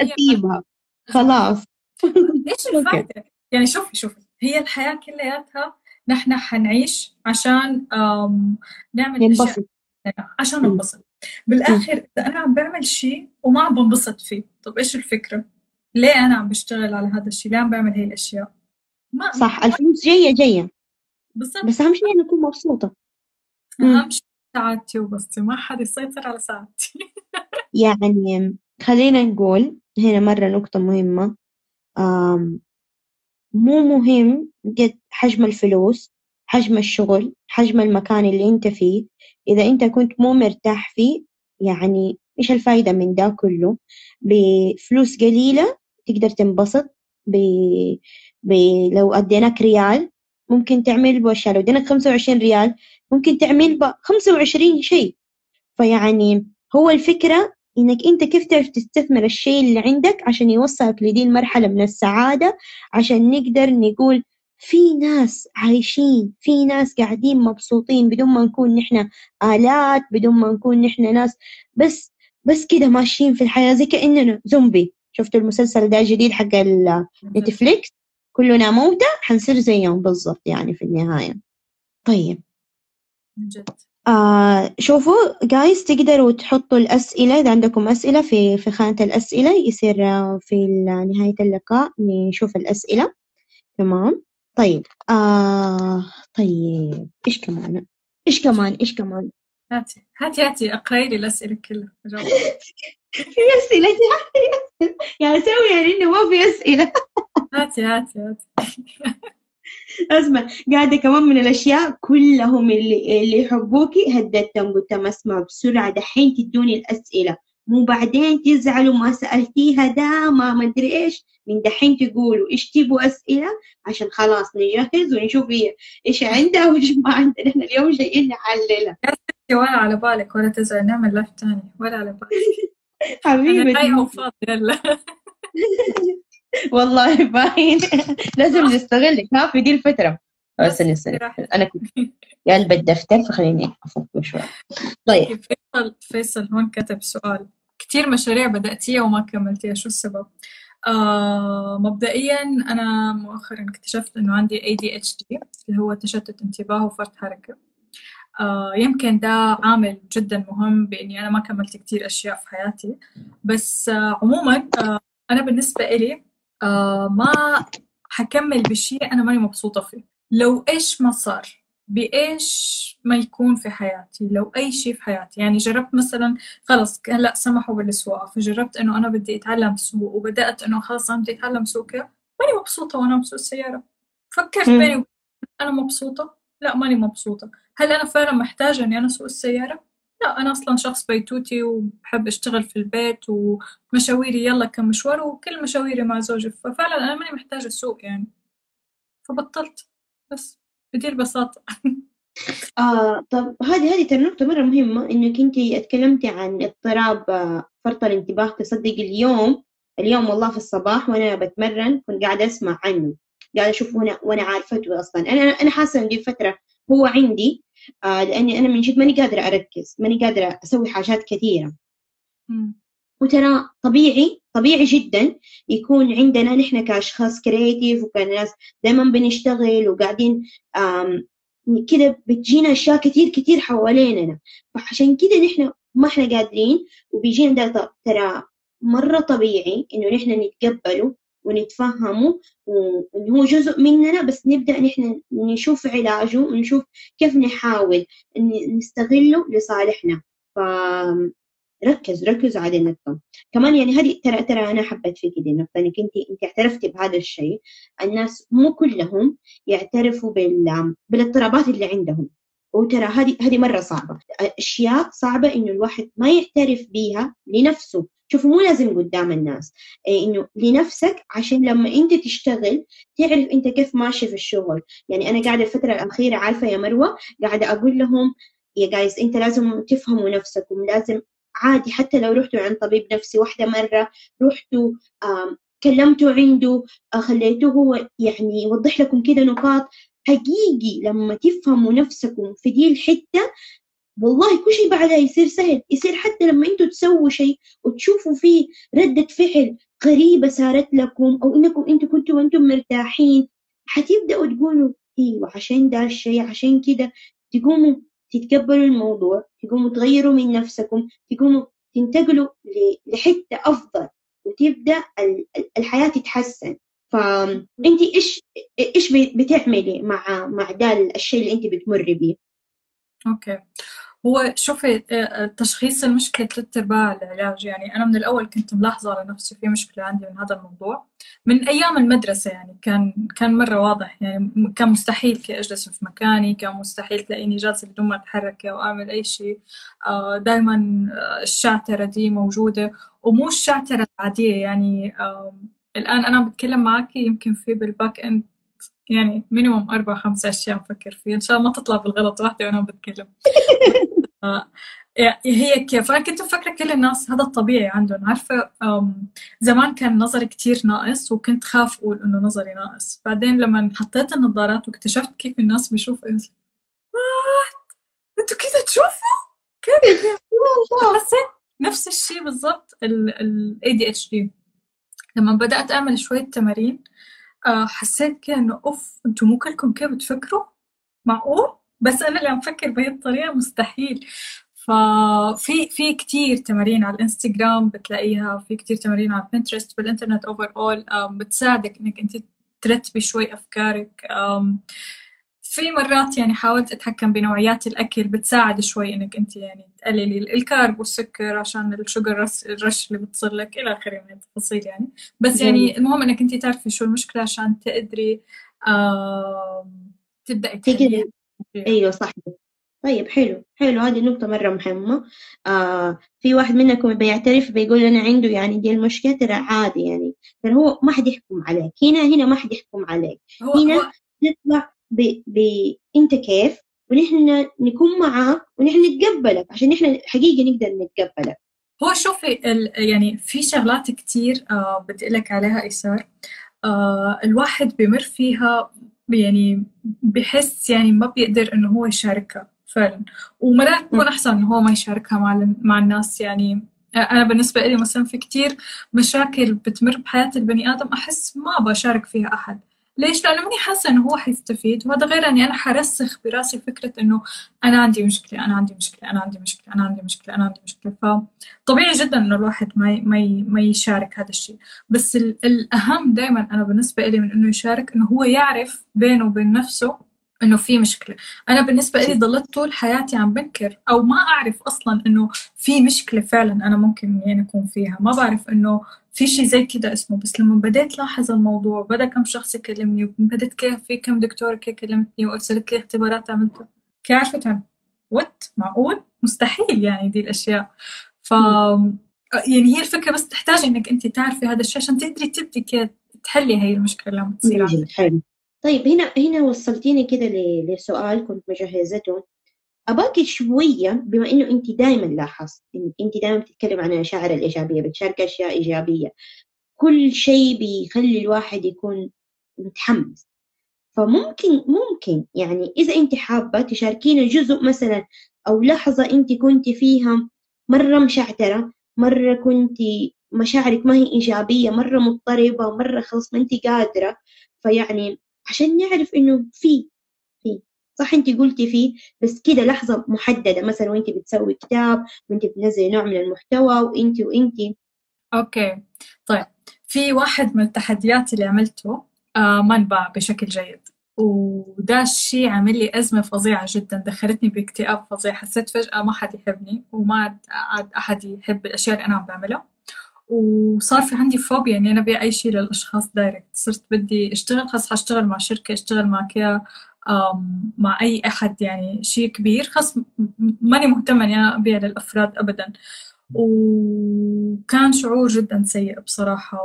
أسيبها. خلاص. إيش الفائده؟ يعني شوفي شوفي. هي الحياة كلياتها نحن حنعيش عشان نعمل ننبسط عشان ننبسط. بالآخر إذا أنا عم بعمل شيء وما عم بنبسط فيه طب إيش الفكرة؟ ليه أنا عم بشتغل على هذا الشيء؟ ليه عم بعمل هي الأشياء؟ ما صح الفلوس جاية جاية. بالضبط. بس أهم شيء أنا أكون مبسوطة. أهم شيء سعادتي وبس ما حد يسيطر على سعادتي يعني خلينا نقول هنا مرة نقطة مهمة. مو مهم قد حجم الفلوس. حجم الشغل حجم المكان اللي أنت فيه. إذا أنت كنت مو مرتاح فيه يعني إيش الفايدة من ده كله؟ بفلوس قليلة تقدر تنبسط ب... ب... لو أديناك ريال ممكن تعمل بأشياء لو أديناك خمسة وعشرين ريال ممكن تعمل بخمسة وعشرين شيء. فيعني هو الفكرة إنك أنت كيف تعرف تستثمر الشيء اللي عندك عشان يوصلك لدي المرحلة من السعادة عشان نقدر نقول في ناس عايشين في ناس قاعدين مبسوطين بدون ما نكون نحن آلات بدون ما نكون نحن ناس بس بس كده ماشيين في الحياة زي كأننا زومبي. شفتوا المسلسل ده الجديد حق نتفليكس؟ كلنا موتى حنصير زيهم بالضبط يعني في النهاية. طيب. جد. آه شوفوا جايز تقدروا تحطوا الأسئلة إذا عندكم أسئلة في في خانة الأسئلة يصير آه، في نهاية اللقاء نشوف الأسئلة. تمام. طيب آه طيب إيش كمان؟ إيش كمان؟ إيش كمان؟ هاتي هاتي هاتي أقرأي لي الأسئلة كلها في أسئلة يعني سوي يعني إنه ما في أسئلة. هاتي هاتي هاتي. أسمع قاعدة كمان من الأشياء كلهم اللي اللي يحبوكي هددتهم قلت لهم أسمع بسرعة دحين تدوني الأسئلة. مو بعدين تزعلوا ما سألتيها دا ما مدري إيش. من دحين تقولوا إيش تبوا أسئلة؟ عشان خلاص نجهز ونشوف هي إيش عندها وإيش ما عندها. إحنا اليوم جايين نحللها ولا على بالك ولا تزعل. نعمل لايف تاني ولا على بالك. حبيبتي. أنا وفاضي. يلا. والله باين. لازم نستغل. في دي الفترة. بس أنا كنت قلب الدفتر فخليني أفكر شوي. طيب. فيصل هون كتب سؤال. كثير مشاريع بدأتيها وما كملتيها شو السبب؟ آه مبدئيا أنا مؤخرا اكتشفت إنه عندي ADHD اللي هو تشتت انتباه وفرط حركة. آه يمكن ده عامل جدا مهم بإني أنا ما كملت كتير أشياء في حياتي. بس آه عموما آه أنا بالنسبة إلي آه ما حكمل بشيء أنا ماني مبسوطة فيه. لو إيش ما صار بإيش ما يكون في حياتي لو أي شيء في حياتي. يعني جربت مثلا خلص هلأ سمحوا بالسواقة. فجربت إنه أنا بدي أتعلم سوق وبدأت إنه خلص أنا بدي أتعلم سوق. ماني مبسوطة وأنا بسوق السيارة فكرت بيني أنا مبسوطة؟ لأ ماني مبسوطة. هل أنا فعلا محتاجة إني أنا أسوق السيارة؟ لأ أنا أصلا شخص بيتوتي وبحب أشتغل في البيت ومشاويري يلا كم مشوار وكل مشاويري مع زوجي. ففعلا أنا ماني محتاجة أسوق يعني. فبطلت. بس. بدي البساطة. آه طب هذه هذه نقطة مرة مهمة إنك أنت اتكلمتي عن اضطراب آه، فرط الانتباه تصدق اليوم اليوم والله في الصباح وأنا بتمرن كنت قاعدة أسمع عنه قاعدة أشوف وأنا وأنا عارفته أصلا. أنا أنا حاسة إن دي فترة هو عندي آه لأني أنا من جد ماني قادرة أركز ماني قادرة أسوي حاجات كثيرة. وترى طبيعي طبيعي جدا يكون عندنا نحن كأشخاص كريتيف وكناس دائما بنشتغل وقاعدين كده بتجينا أشياء كتير كتير حواليننا. فعشان كده نحن ما إحنا قادرين وبيجينا ده ترى مرة طبيعي إنه نحن نتقبله ونتفهمه وإنه هو جزء مننا بس نبدأ نحن نشوف علاجه ونشوف كيف نحاول نستغله لصالحنا. ف ركز ركز على النقطة كمان يعني هذه ترى ترى أنا حبيت فيك دي النقطة إنك أنت أنت اعترفتي بهذا الشيء. الناس مو كلهم يعترفوا بال بالاضطرابات اللي عندهم. وترى هذه هذه مرة صعبة. أشياء صعبة إنه الواحد ما يعترف بيها لنفسه. شوفوا مو لازم قدام الناس. إيه إنه لنفسك عشان لما أنت تشتغل تعرف أنت كيف ماشي في الشغل. يعني أنا قاعدة الفترة الأخيرة عارفة يا مروة قاعدة أقول لهم يا جايز أنت لازم تفهموا نفسكم. لازم عادي حتى لو رحتوا عند طبيب نفسي واحدة مرة رحتوا كلمتوا عنده آه، خليتوه هو يعني يوضح لكم كده نقاط. حقيقي لما تفهموا نفسكم في دي الحتة والله كل شيء بعدها يصير سهل. يصير حتى لما أنتوا تسووا شيء وتشوفوا فيه ردة فعل غريبة صارت لكم أو إنكم أنتوا كنتوا وأنتم مرتاحين حتبدأوا تقولوا إيوه عشان ده الشيء عشان كده تقوموا تتقبلوا الموضوع تقوموا تغيروا من نفسكم تقوموا تنتقلوا لحتة أفضل وتبدأ الحياة تتحسن فأنت إيش إيش بتعملي مع مع ده الشيء اللي أنت بتمري به؟ أوكي هو شوفي آه، تشخيص المشكلة ثلاث أرباع العلاج يعني أنا من الأول كنت ملاحظة على نفسي في مشكلة عندي من هذا الموضوع. من أيام المدرسة يعني كان كان مرة واضح يعني كان مستحيل كي أجلس في مكاني كان مستحيل تلاقيني جالسة بدون ما أتحرك أو أعمل أي شيء آه، دائما آه، الشعترة دي موجودة ومو الشعترة العادية يعني الآن أنا بتكلم معك يمكن في بالباك إند يعني مينيموم أربع خمس أشياء أفكر فيها. إن شاء الله ما تطلع بالغلط واحدة وأنا بتكلم. آه، هي كيف؟ أنا كنت مفكرة كل الناس هذا الطبيعي عندهم. عارفة زمان كان نظري كتير ناقص وكنت خاف أقول إنه نظري ناقص. بعدين لما حطيت النظارات واكتشفت كيف الناس بيشوفوا أنتوا كذا تشوفوا؟ كيف حسيت نفس الشيء بالضبط ال ADHD لما بدأت أعمل شوية تمارين آه، حسيت كده إنه أوف أنتوا مو كلكم كده بتفكروا؟ معقول؟ بس أنا اللي عم فكر بهي الطريقة مستحيل. ففي في كتير تمارين على الإنستغرام بتلاقيها في كتير تمارين على بنترست بالإنترنت overall بتساعدك إنك أنت ترتبي شوي أفكارك. في مرات يعني حاولت أتحكم بنوعيات الأكل بتساعد شوي إنك أنت يعني تقللي الكارب والسكر عشان الشوجر الرش اللي بتصير لك إلى آخره من التفاصيل يعني. بس يعني المهم إنك أنت تعرفي شو المشكلة عشان تقدري تبدأي تحليها أيوه صح. طيب حلو حلو. هذه نقطة مرة مهمة. آه في واحد منكم بيعترف بيقول أنا عنده يعني دي المشكلة ترى عادي يعني. ترى هو ما حد يحكم عليك. هنا هنا ما حد يحكم عليك. هنا هو... نطلع ب... ب... أنت كيف؟ ونحن نكون معاك ونحن نتقبلك. عشان نحن حقيقة نقدر نتقبلك. هو شوفي ال... يعني في شغلات كتير آه بدي لك عليها إيثار. آه الواحد بمر فيها يعني بحس يعني ما بيقدر إنه هو يشاركها فعلا. ومرات بكون أحسن إنه هو ما يشاركها مع مع الناس يعني. أنا بالنسبة لي مثلا في كتير مشاكل بتمر بحياة البني آدم أحس ما بشارك فيها أحد. ليش؟ لأنه ماني حاسة إنه هو حيستفيد وهذا غير إني أنا حرسخ براسي فكرة إنه أنا عندي مشكلة أنا عندي مشكلة أنا عندي مشكلة أنا عندي مشكلة أنا عندي مشكلة فطبيعي جدا إنه الواحد ما ما ما يشارك هذا الشيء بس الأهم دائما أنا بالنسبة لي من إنه يشارك إنه هو يعرف بينه وبين نفسه إنه في مشكلة. أنا بالنسبة لي ضلت طول حياتي عم بنكر أو ما أعرف أصلا إنه في مشكلة فعلا أنا ممكن يعني أكون فيها. ما بعرف إنه في شيء زي كده اسمه. بس لما بديت لاحظ الموضوع بدأ كم شخص يكلمني وبدت كيف في كم دكتور كيف كلمتني وأرسلت لي اختبارات عملتها كيف عرفت وات معقول؟ مستحيل يعني دي الأشياء. ف يعني هي الفكرة بس تحتاج إنك أنت تعرفي هذا الشيء عشان تقدري تبدي كيف تحلي هي المشكلة لما تصير حلو. طيب هنا هنا وصلتيني كده لسؤال كنت مجهزته. أباكي شوية بما إنه أنت دائما لاحظت أنت دائما بتتكلم عن المشاعر الإيجابية بتشارك أشياء إيجابية كل شيء بيخلي الواحد يكون متحمس. فممكن ممكن يعني إذا أنت حابة تشاركينا جزء مثلا أو لحظة أنت كنت فيها مرة مشعترة مرة كنت مشاعرك ما هي إيجابية مرة مضطربة مرة خلص ما أنت قادرة فيعني عشان نعرف إنه في في. صح أنت قلتي فيه بس كده لحظة محددة. مثلا وأنت بتسوي كتاب وأنت بتنزلي نوع من المحتوى وأنت وأنت. okay. طيب. في واحد من التحديات اللي عملته آه ما انباع بشكل جيد. وده الشيء عامل لي أزمة فظيعة جدا. دخلتني باكتئاب فظيع. حسيت فجأة ما حد يحبني وما عاد أحد يحب الأشياء اللي أنا عم بعملها. وصار في عندي فوبيا إني أنا ابيع اي شيء للاشخاص direct صرت بدي أشتغل خاص حأشتغل مع شركة أشتغل مع كيا مع أي أحد يعني شيء كبير. خاص ماني مهتمة إني أنا أبيع للأفراد ابدا. وكان شعور جدا سيء بصراحة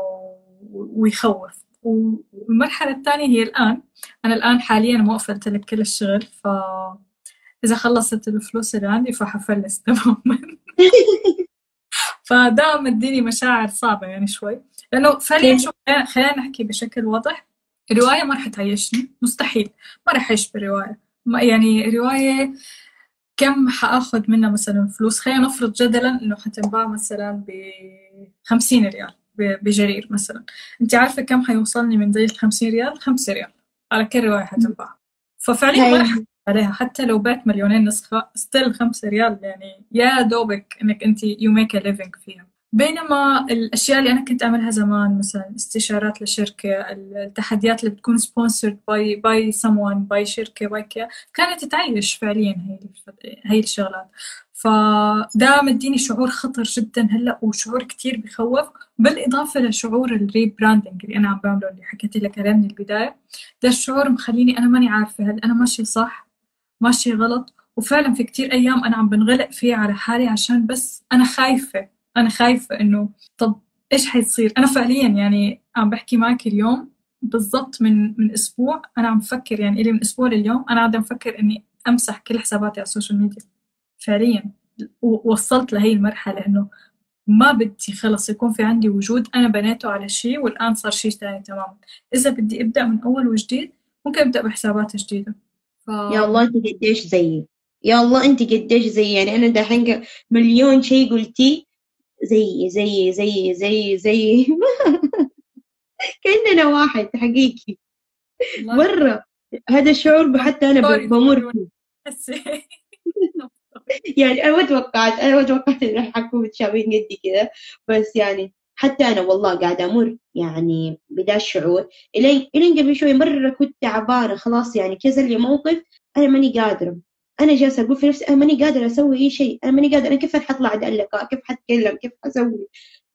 ويخوف. والمرحلة الثانية هي الآن. أنا الآن حاليا موقفه لك كل الشغل ف إذا خلصت الفلوس اللي عندي فحفلس. تماما. فده مديني مشاعر صعبة يعني شوي. لأنه فعليا شو خلينا نحكي بشكل واضح. الرواية ما رح تعيشني. مستحيل. ما رح أعيش برواية يعني رواية كم حأخذ منها مثلا فلوس؟ خلينا نفرض جدلا إنه حتنباع مثلا ب 50 ريال بجرير مثلا. أنت عارفة كم حيوصلني من ذي ال 50 ريال؟ 5 ريال. على كل رواية حتنباع. ففعليا ما رح عليها. حتى لو بعت مليونين نسخة still خمسة ريال. يعني يا دوبك إنك أنت you make a living فيها. بينما الأشياء اللي أنا كنت أعملها زمان مثلا استشارات لشركة التحديات اللي بتكون sponsored by by someone by شركة by كانت تعيش فعليا هي هي الشغلات. فده مديني شعور خطر جدا هلأ وشعور كتير بخوف. بالإضافة لشعور الريبراندنج اللي أنا عم بعمله اللي حكيت لك عليه من البداية ده الشعور مخليني أنا ماني عارفة هل أنا ماشيه صح ماشي غلط. وفعلا في كتير أيام أنا عم بنغلق فيه على حالي عشان بس أنا خايفة أنا خايفة إنه طب إيش حيصير؟ أنا فعليا يعني عم بحكي معك اليوم بالضبط من من أسبوع أنا عم بفكر يعني إلي من أسبوع لليوم أنا قاعدة مفكر إني أمسح كل حساباتي على ال social media. فعليا. ووصلت لهي المرحلة إنه ما بدي خلص يكون في عندي وجود أنا بنيته على شيء والآن صار شيء ثاني تماما. إذا بدي أبدأ من أول وجديد ممكن أبدأ بحسابات جديدة. ف... يا الله انت قديش زيي. يا الله انت قديش زيي. يعني أنا دحين مليون شيء قلتي زي زي زي زي زي كأننا واحد حقيقي. مرة. هذا الشعور حتى أنا بمر يعني أنا ما توقعت أنا ما توقعت راح أكون متشابهين قدي كذا بس يعني حتى أنا والله قاعدة أمر يعني بدا الشعور إلين إلين قبل شوي مرة كنت تعبانة خلاص يعني كذا لي موقف أنا ماني قادرة. أنا جالسة أقول في نفسي أنا ماني قادرة أسوي أي شيء. أنا ماني قادرة أنا كيف حطلع أدلك؟ كيف حتكلم؟ كيف حسوي؟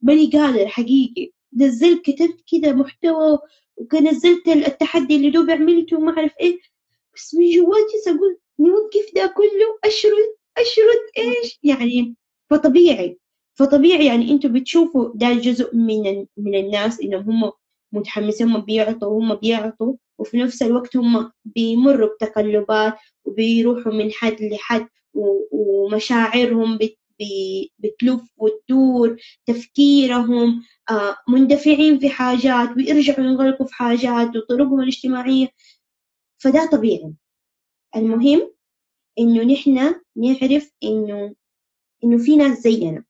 ماني قادرة حقيقي. نزلت كتبت كذا محتوى ونزلت التحدي اللي دوب عملته وما أعرف إيه. بس من جواتي أقول نوقف ده كله؟ أشرد؟ أشرد إيش؟ يعني فطبيعي. فطبيعي يعني أنتوا بتشوفوا ده جزء من من الناس انهم هم متحمسين هم بيعطوا هم بيعطوا وفي نفس الوقت هم بيمروا بتقلبات وبيروحوا من حد لحد ومشاعرهم بتلف وتدور تفكيرهم آه، مندفعين في حاجات ويرجعوا ينغلقوا في حاجات وطرقهم الاجتماعية. فده طبيعي. المهم إنه نحن نعرف إنه إنه في ناس زينا.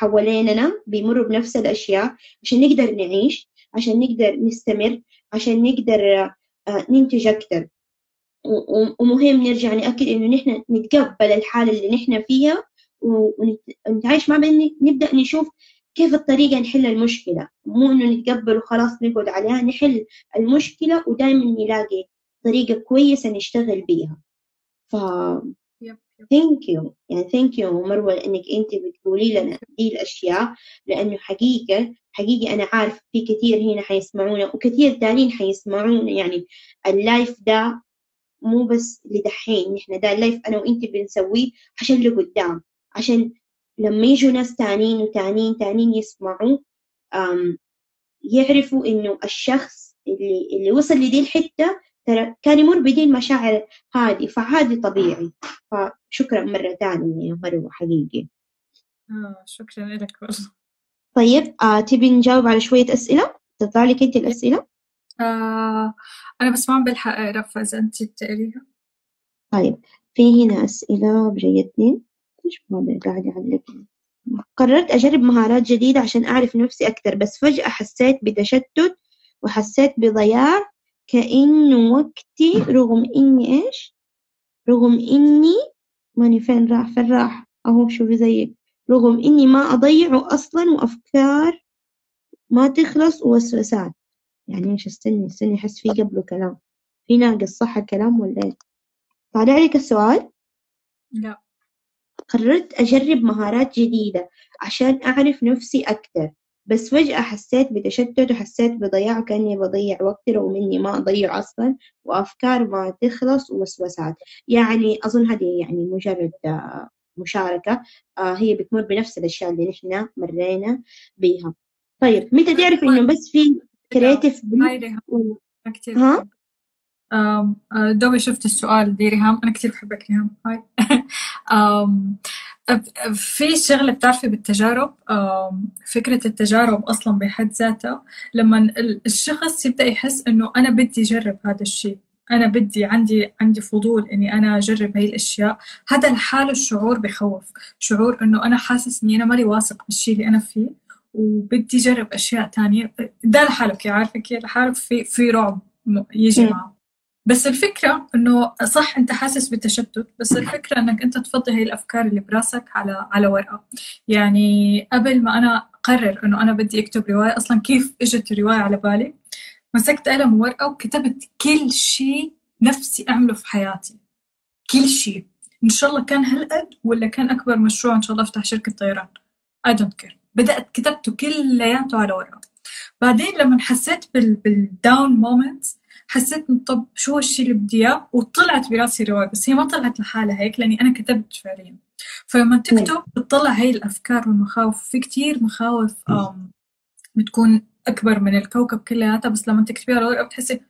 حواليننا بيمروا بنفس الأشياء عشان نقدر نعيش عشان نقدر نستمر عشان نقدر آه، ننتج أكثر ومهم نرجع نأكد إنه نحن نتقبل الحالة اللي نحن فيها ونتعايش مع نبدأ نشوف كيف الطريقة نحل المشكلة. مو إنه نتقبل وخلاص نقعد عليها نحل المشكلة ودائما نلاقي طريقة كويسة نشتغل بيها. ف thank you يعني thank you مروة انك أنت بتقولي لنا دي الأشياء لأنه حقيقة حقيقي أنا عارف في كثير هنا حيسمعونا وكثير تانيين حيسمعونا يعني ال live ده مو بس لدحين نحن ده ال live أنا وأنت بنسويه عشان لقدام عشان لما يجوا ناس تانيين وتانيين تانيين يسمعوا يعرفوا إنه الشخص اللي اللي وصل لدي الحتة ترى كان يمر بدي المشاعر هذه فعادي طبيعي. فشكرا مرة ثانية يا مروة حقيقي. آه شكرا لك والله. طيب آه تبي نجاوب على شوية أسئلة؟ تطلع لك أنت الأسئلة؟ آه أنا بس ما بلحق أقرأ فإذا أنت بتقريها طيب في هنا أسئلة بجيتني إيش قاعد يعلق قررت أجرب مهارات جديدة عشان أعرف نفسي أكثر بس فجأة حسيت بتشتت وحسيت بضياع. كأنه وقتي رغم إني إيش؟ رغم إني ماني فين راح فين راح؟ أهو شوفي زيك رغم إني ما أضيعه أصلا وأفكار ما تخلص ووسوسات يعني إيش؟ استني استني أحس في قبله كلام. في ناقص صح الكلام ولا إيه طالع لك السؤال؟ لا. قررت أجرب مهارات جديدة عشان أعرف نفسي أكثر بس فجأة حسيت بتشتت وحسيت بضياع كأني بضيع وقتي رغم إني ما أضيع أصلا وأفكار ما تخلص ووسوسات. يعني أظن هذه يعني مجرد آه، مشاركة آه، هي بتمر بنفس الأشياء اللي نحن مرينا بيها. طيب متى تعرف إنه بس في كريتيف كثير ها؟ آه، دوبي شفت السؤال دي ريهام أنا كثير بحبك ريهام هاي. في شغلة بتعرفي بالتجارب؟ فكرة التجارب أصلا بحد ذاتها. لما الشخص يبدأ يحس إنه أنا بدي أجرب هذا الشيء. أنا بدي عندي عندي فضول إني أنا أجرب هاي الأشياء. هذا لحاله الشعور بخوف. شعور إنه أنا حاسس إني أنا ماني واثق بالشيء اللي أنا فيه وبدي أجرب أشياء تانية. ده لحاله كي عارفة كيف لحاله في في رعب يجي معه بس الفكرة إنه صح أنت حاسس بالتشتت بس الفكرة إنك أنت تفضي هاي الأفكار اللي براسك على على ورقة. يعني قبل ما أنا أقرر إنه أنا بدي أكتب رواية أصلا كيف إجت الرواية على بالي؟ مسكت قلم وورقة وكتبت كل شيء نفسي أعمله في حياتي. كل شيء. إن شاء الله كان هالقد ولا كان أكبر مشروع إن شاء الله أفتح شركة طيران. I don't care. بدأت كتبته كلياته على ورقة. بعدين لما حسيت بال down moments حسيت طب شو الشيء اللي بدي إياه؟ وطلعت براسي رواية بس هي ما طلعت لحالها هيك لأني أنا كتبت فعليا. فلما تكتب بتطلع هاي الأفكار والمخاوف في كتير مخاوف بتكون أكبر من الكوكب كلياتها بس لما تكتبيها على ورقة بتحسي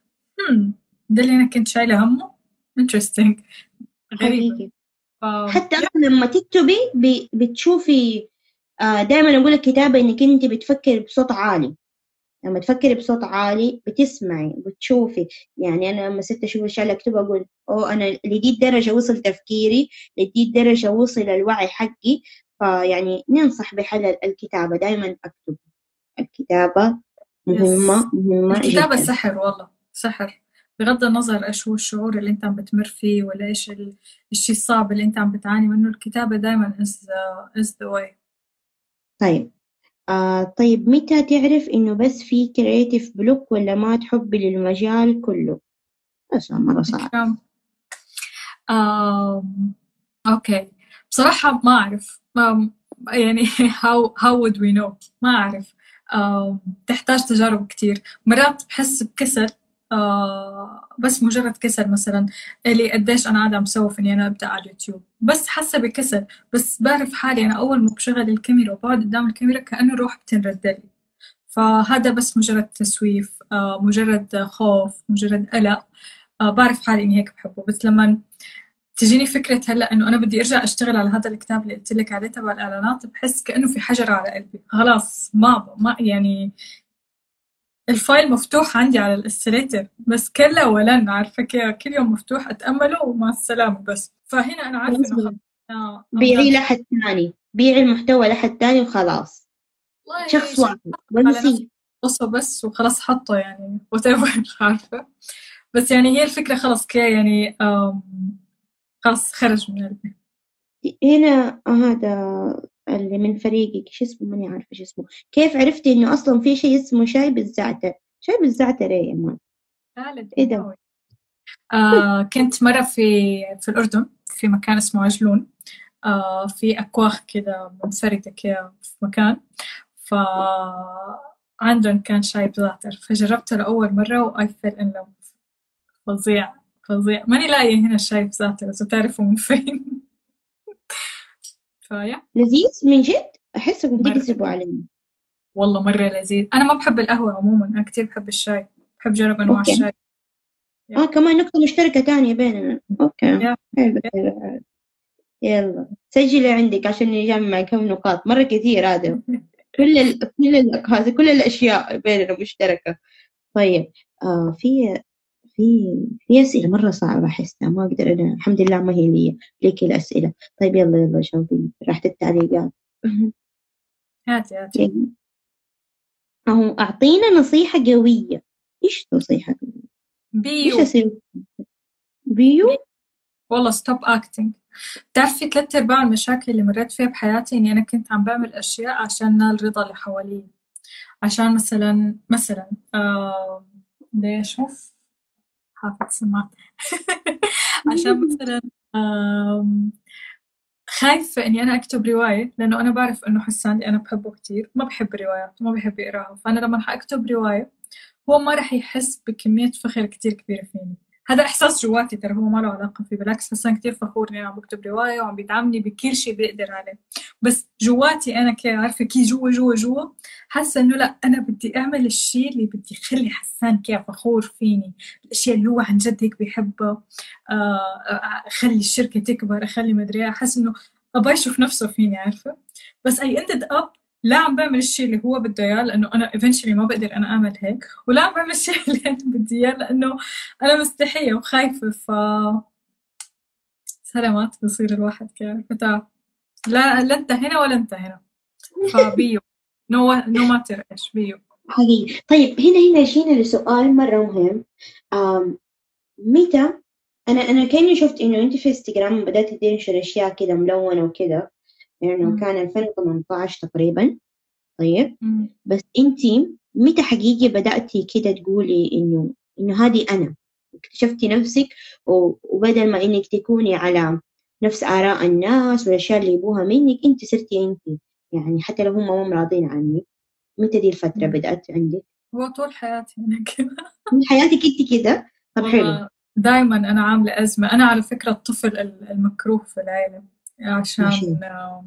هم ده اللي أنا كنت شايلة همه؟ انترستنج غريب ف... حتى لما تكتبي بتشوفي آه، دائما أقول الكتابه إنك أنت بتفكري بصوت عالي. لما تفكري بصوت عالي بتسمعي بتشوفي. يعني أنا لما ست أشوف الأشياء اللي أكتبها أقول أوه أنا لدي الدرجة وصل تفكيري لدي الدرجة وصل الوعي حقي. فيعني ننصح بحل الكتابة دائما أكتب. الكتابة مهمة مهمة الكتابة جدا. سحر والله سحر. بغض النظر إيش هو الشعور اللي أنت عم بتمر فيه ولا إيش الشيء الصعب اللي أنت عم بتعاني منه الكتابة دائما the, is the way. طيب. آه طيب متى تعرف إنه بس في creative block ولا ما تحبي للمجال كله؟ بس مرة صعب. آم، أوكي. بصراحة ما أعرف. ما يعني how how would we know ما أعرف. آم، تحتاج تجارب كتير. مرات بحس بكسل. آه، بس مجرد كسل مثلا. اللي قديش أنا قاعدة عم سوف إني أنا أبدأ على اليوتيوب. بس حاسة بكسل. بس بعرف حالي أنا أول ما بشغل الكاميرا وبقعد قدام الكاميرا كأنه روح بتنردلي فهذا بس مجرد تسويف آه، مجرد خوف مجرد قلق. آه، بعرف حالي إني هيك بحبه. بس لما تجيني فكرة هلأ إنه أنا بدي أرجع أشتغل على هذا الكتاب اللي قلت لك عليه تبع الإعلانات بحس كأنه في حجر على قلبي. خلاص ما ما يعني ال file مفتوح عندي على ال Illustrator بس كلا ولن عارفة كيف كل يوم مفتوح أتأمله ومع السلامة بس. فهنا أنا عارفة إنه خلاص. آه، بيعي لحد ثاني. بيعي المحتوى لحد ثاني وخلاص. شخص واحد قصة بس وخلاص حطه يعني whatever عارفة. بس يعني هي الفكرة خلاص كي يعني خلاص خرج من قلبي. هنا هذا اللي من فريقك شو اسمه؟ ماني عارفة شو اسمه. كيف عرفتي إنه أصلا في شيء اسمه شاي بالزعتر شاي بالزعتر إيه يا مان؟ إيه ده؟ آه كنت مرة في في الأردن في مكان اسمه عجلون. آه في أكواخ كده منفردة كده في مكان. ف عندهم كان شاي بزعتر فجربته لأول مرة و I fell in love. فظيع فظيع. ماني لاقية هنا الشاي بزعتر إذا تعرفوا من فين. فيا لذيذ من جد؟ مرة. تكذبوا علي والله مرة لذيذ. أنا ما بحب القهوة عموما أنا كتير بحب الشاي. بحب جرب أنواع أوكي. الشاي. آه كمان نقطة مشتركة تانية بيننا. حلو حلو يلا. سجلي عندك عشان نجمع كم نقاط. مرة كثير هذا. كل ال... كل ال... كل الأشياء بيننا مشتركة. طيب آه في في في أسئلة مرة صعبة أحسها ما أقدر أنا الحمد لله ما هي لي ليك الأسئلة. طيب يلا يلا جاوبيني راحت التعليقات هاتي هاتي. أهو أعطينا نصيحة قوية. إيش نصيحة؟ قوية؟ إيش be you أسوي؟ be you؟ be والله stop acting بتعرفي ثلاث أرباع المشاكل اللي مريت فيها بحياتي إني أنا كنت عم بعمل أشياء عشان نال رضا اللي حوالي عشان مثلا مثلا آه بدي أشوف حافظ سماعة عشان مثلا خايفة إني أنا أكتب رواية لأنه أنا بعرف إنه حسان اللي أنا بحبه كتير ما بحب الروايات ما بحب يقراها. فأنا لما حأكتب رواية هو ما رح يحس بكمية فخر كتير كبيرة فيني. هذا إحساس جواتي ترى هو ما له علاقة فيه بالعكس حسان كتير فخور أنا عم بكتب رواية وعم بيدعمني بكل شيء بيقدر عليه. بس جواتي أنا كي عارفة كي جوا جوا جوا حاسة إنه لا أنا بدي أعمل الشيء اللي بدي يخلي حسان كيف فخور فيني الأشياء اللي هو عن جد هيك بيحبها آه، آه، أخلي الشركة تكبر أخلي مدري أحس إنه أبغى يشوف نفسه فيني عارفة؟ بس أي ended up لا عم بعمل الشيء اللي هو بده إياه لأنه أنا eventually ما بقدر أنا أعمل هيك. ولا عم بعمل الشيء اللي أنا بدي إياه لأنه أنا مستحية وخايفة. ف سلامات بصير الواحد فتعرف لا لا انت هنا ولا انت هنا ف be you no no matter إيش be you. حقيقي. طيب هنا هنا جينا لسؤال مرة مهم. متى؟ أنا أنا كأني شفت إنه أنت في انستغرام بدأت تنشر أشياء كده ملونة وكده. يعني مم. كان 2018 تقريبا. طيب. مم. بس أنت متى حقيقي بدأتي كده تقولي إنه إنه هذه أنا؟ اكتشفتي نفسك وبدل ما إنك تكوني على نفس آراء الناس والأشياء اللي يبوها منك أنت صرتي أنت يعني حتى لو هم ما راضين عنك. متى دي الفترة. بدأت عندك؟ هو طول حياتي أنا كذا من حياتك انت كده؟ طب حلو. دائما أنا عاملة أزمة. أنا على فكرة الطفل ال- المكروه في العيله ماشي عشان آه،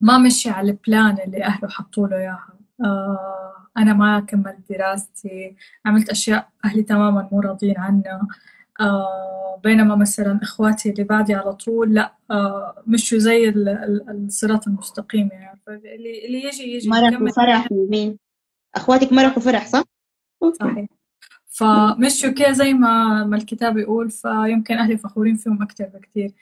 ما مشي على البلان اللي أهله حطوا له إياها. آه، أنا ما كملت دراستي عملت أشياء أهلي تماما مو راضيين عنها. آه، بينما مثلا إخواتي اللي بعدي على طول لا آه، مشوا زي ال- ال- الصراط المستقيم يعني. اللي اللي يجي يجي مرح نكمل وفرح ومين؟ أخواتك مرح وفرح صح؟ صحيح. فمشوا كده زي ما ما الكتاب يقول فيمكن أهلي فخورين فيهم أكتر بكتير.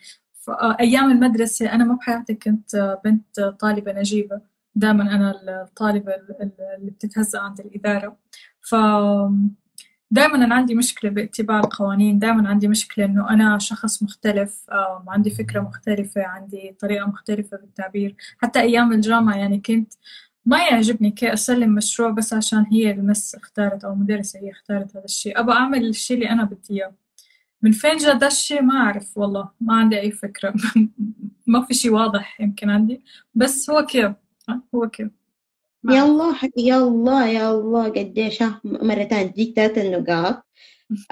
أيام المدرسة أنا ما بحياتي كنت بنت طالبة نجيبة. دائما أنا الطالبة اللي بتتهزأ عند الإدارة. ف دائما أنا عندي مشكلة باتباع القوانين. دائما عندي مشكلة إنه أنا شخص مختلف عندي فكرة مختلفة عندي طريقة مختلفة بالتعبير حتى أيام الجامعة يعني كنت ما يعجبني كي أسلم مشروع بس عشان هي المس اختارت أو المدرسة هي اختارت هذا الشيء. أبغى أعمل الشيء اللي أنا بدي إياه. من فين جا ده الشيء ما أعرف والله ما عندي أي فكرة. ما في شيء واضح يمكن عندي. بس هو كيف هو كيف يا الله يا الله يا الله قديش مرة ثانية تجيك ثلاث النقاط.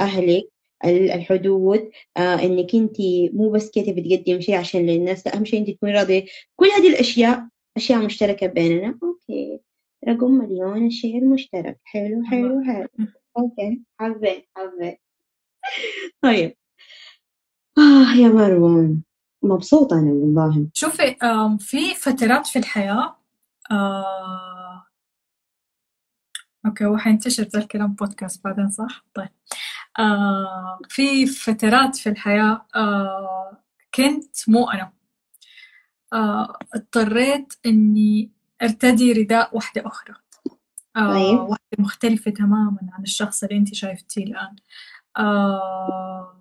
أهلك الحدود. آه إنك أنت مو بس كده بتقدم شيء عشان للناس أهم شيء أنت تكوني راضية. كل هذه الأشياء أشياء مشتركة بيننا. أوكي. رقم مليون الشيء المشترك حلو حلو حلو. أوكي. حبيت حبيت. طيب. آه يا مروة أنا مبسوطة أنا والله. شوفي في فترات في الحياة آه... أوكي هو حينتشر ذا الكلام بودكاست بعدين صح؟ طيب. آه... في فترات في الحياة آه... كنت مو أنا. آه... اضطريت إني أرتدي رداء واحدة أخرى. آه... طيب. واحدة مختلفة تماما عن الشخص اللي أنت شايفتيه الآن. آه...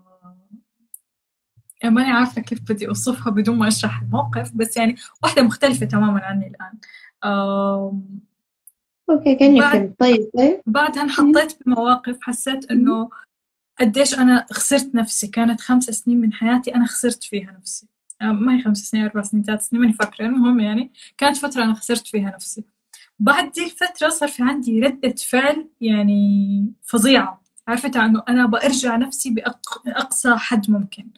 ماني عارفة كيف بدي أوصفها بدون ما أشرح الموقف بس يعني واحدة مختلفة تماما عني الآن. أوكي كاني بعد طيب طيب بعدها انحطيت بمواقف حسيت إنه قديش أنا خسرت نفسي. كانت خمس سنين من حياتي أنا خسرت فيها نفسي. ما هي خمس سنين أربع سنين ثلاث سنين ماني فاكرة. المهم يعني كانت فترة أنا خسرت فيها نفسي. بعد دي الفترة صار في عندي ردة فعل يعني فظيعة. عرفت انه أنا برجع نفسي بأقصى حد ممكن.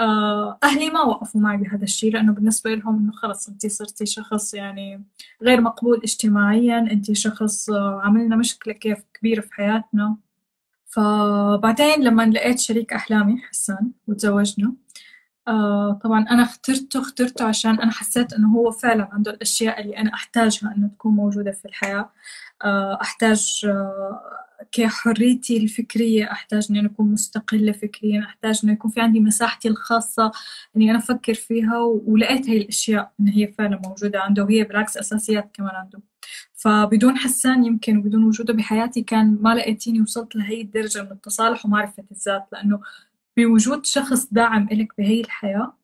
آه، أهلي ما وقفوا معي بهذا الشيء لأنه بالنسبة لهم إنه خلص أنت صرتي شخص يعني غير مقبول اجتماعيا أنت شخص عملنا مشكلة كيف كبيرة في حياتنا. فبعدين لما لقيت شريك أحلامي حسان وتزوجنا آه طبعا أنا اخترته اخترته عشان أنا حسيت إنه هو فعلا عنده الأشياء اللي أنا أحتاجها إنه تكون موجودة في الحياة. آه أحتاج آه كحريتي الفكرية أحتاج إني أنا أكون مستقلة فكريا أحتاج إنه يكون في عندي مساحتي الخاصة إني أنا أفكر فيها ولقيت هاي الأشياء إن هي فعلا موجودة عنده وهي بالعكس أساسيات كمان عنده. فبدون حسان يمكن وبدون وجوده بحياتي كان ما لقيتيني وصلت لهي الدرجة من التصالح ومعرفة الذات لأنه بوجود شخص داعم إلك بهي الحياة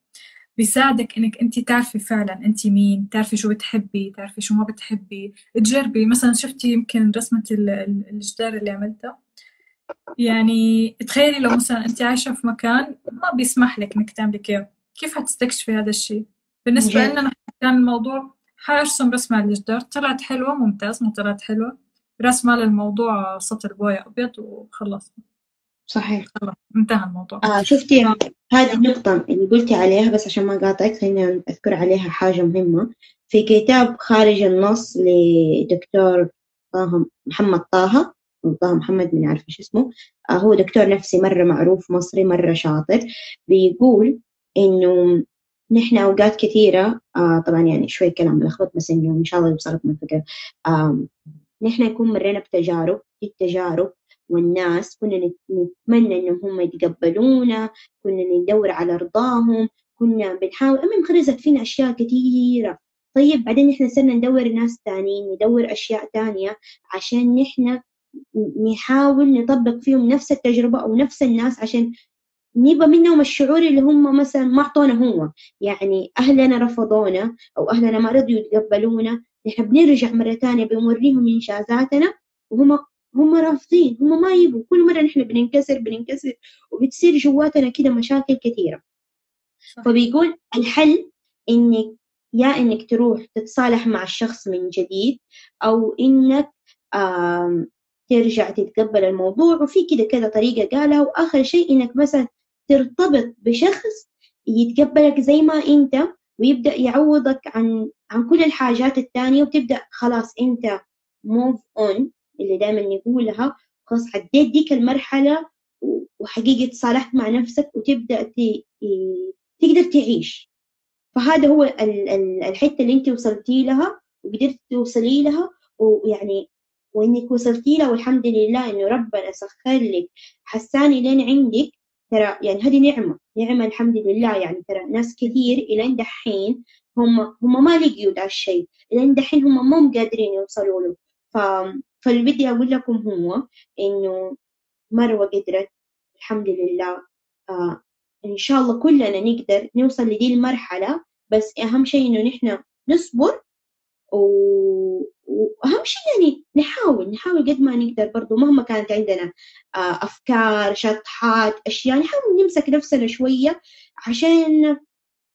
بيساعدك إنك انت تعرفي فعلا انت مين تعرفي شو بتحبي تعرفي شو ما بتحبي. تجربي. مثلا شفتي يمكن رسمة الجدار اللي عملتها يعني تخيلي لو مثلا انت عايشة في مكان ما بيسمح لك إنك تعملي كيف كيف حتستكشفي هذا الشيء؟ بالنسبة لنا كان الموضوع حارسم رسمة على الجدار. طلعت حلوة ممتاز ما طلعت حلوة. رسمة للموضوع سطر بويا أبيض وخلصنا. صحيح. خلاص انتهى الموضوع. آه شفتي هذه النقطة اللي قلتي عليها بس عشان ما قاطعك خلينا أذكر عليها حاجة مهمة. في كتاب خارج النص لدكتور طه محمد طه طه محمد من عارفة شو اسمه. آه هو دكتور نفسي مرة معروف مصري مرة شاطر. بيقول إنه نحن أوقات كثيرة آه طبعا يعني شوي كلام ملخبط بس إنه إن شاء الله يوصلكم الفكرة. آه نحن نكون مرينا بتجارب التجارب والناس كنا نتمنى إنهم هم يتقبلونا كنا ندور على رضاهم كنا بنحاول المهم خرجت فينا أشياء كثيرة. طيب بعدين إحنا صرنا ندور ناس تانيين ندور أشياء تانية عشان نحن نحاول نطبق فيهم نفس التجربة أو نفس الناس عشان نبى منهم الشعور اللي هم مثلا ما أعطونا هو. يعني أهلنا رفضونا أو أهلنا ما رضوا يتقبلونا. نحن بنرجع مرة تانية بنوريهم إنجازاتنا وهم هم رافضين هم ما يبوا كل مرة نحن بننكسر بننكسر وبتصير جواتنا كده مشاكل كثيرة. فبيقول الحل إنك يا إنك تروح تتصالح مع الشخص من جديد أو إنك ترجع تتقبل الموضوع. وفي كده كده طريقة قالها. وآخر شيء إنك مثلا ترتبط بشخص يتقبلك زي ما أنت ويبدأ يعوضك عن عن كل الحاجات التانية وتبدأ خلاص أنت move on. اللي دائما نقولها خلاص عديت ديك المرحلة وحقيقة تصالحت مع نفسك وتبدأ تقدر تعيش. فهذا هو الحتة اللي انت وصلتي لها وقدرت توصلي لها. ويعني وإنك وصلتي لها والحمد لله إنه ربنا سخر لك حساني لين عندك. ترى يعني هذه نعمة نعمة الحمد لله. يعني ترى ناس كثير إلى دحين هم هم ما لقيوا ذا الشيء. إلى دحين هم مو قادرين يوصلوا له. ف... فاللي بدي أقول لكم هو إنه مروة قدرت الحمد لله آه إن شاء الله كلنا نقدر نوصل لدي المرحلة. بس أهم شيء إنه نحن نصبر وأهم شيء يعني نحاول نحاول قد ما نقدر برضو. مهما كانت عندنا آه، أفكار شطحات أشياء نحاول نمسك نفسنا شوية عشان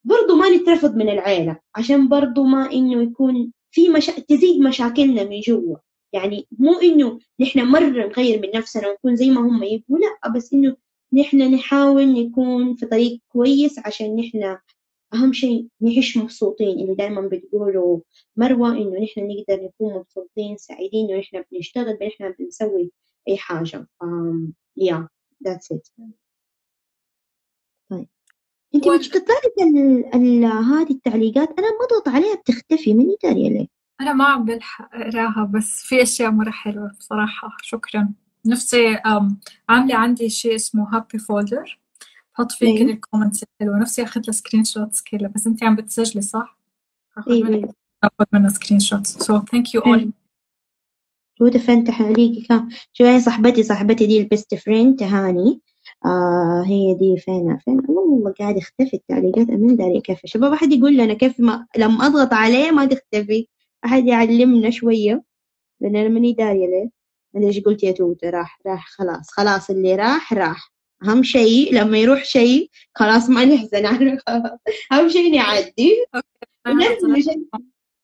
برضو ما نترفض من العيلة عشان برضو ما إنه يكون في مشا... تزيد مشاكلنا من جوا. يعني مو إنه نحن مرة نغير من نفسنا ونكون زي ما هم يبغوا لا بس إنه نحن نحاول نكون في طريق كويس عشان نحن أهم شيء نعيش مبسوطين اللي دائما بتقولوا مروة إنه نحن نقدر نكون مبسوطين سعيدين إنه نحن بنشتغل نحن بنسوي أي حاجة. um, yeah that's it. طيب. انت مش لك هذه التعليقات؟ أنا بضغط عليها بتختفي ماني دارية ليه أنا ما عم بلحق أقراها بس في أشياء مرة حلوة بصراحة. شكرا. نفسي عاملة عندي شيء اسمه happy folder حط فيه كل ال comments الحلوة. نفسي له screenshots كلها بس انت عم بتسجلي صح؟ اخذ إيه منك اخذ منها screenshots so thank you all هو دفن تحريقي كان شوية صاحبتي؟ صاحبتي دي ال best friend تهاني. آه هي دي فين فين والله قاعد يختفي التعليقات. أمين داري كيف. شباب أحد يقول لنا كيف ما لما أضغط عليه ما تختفي. أحد يعلمنا شوية. لأن أنا ماني دارية ليه. ليش قلت يا توتة راح راح خلاص خلاص اللي راح راح. أهم شيء لما يروح شيء خلاص ما نحزن. عنه أهم شيء نعدي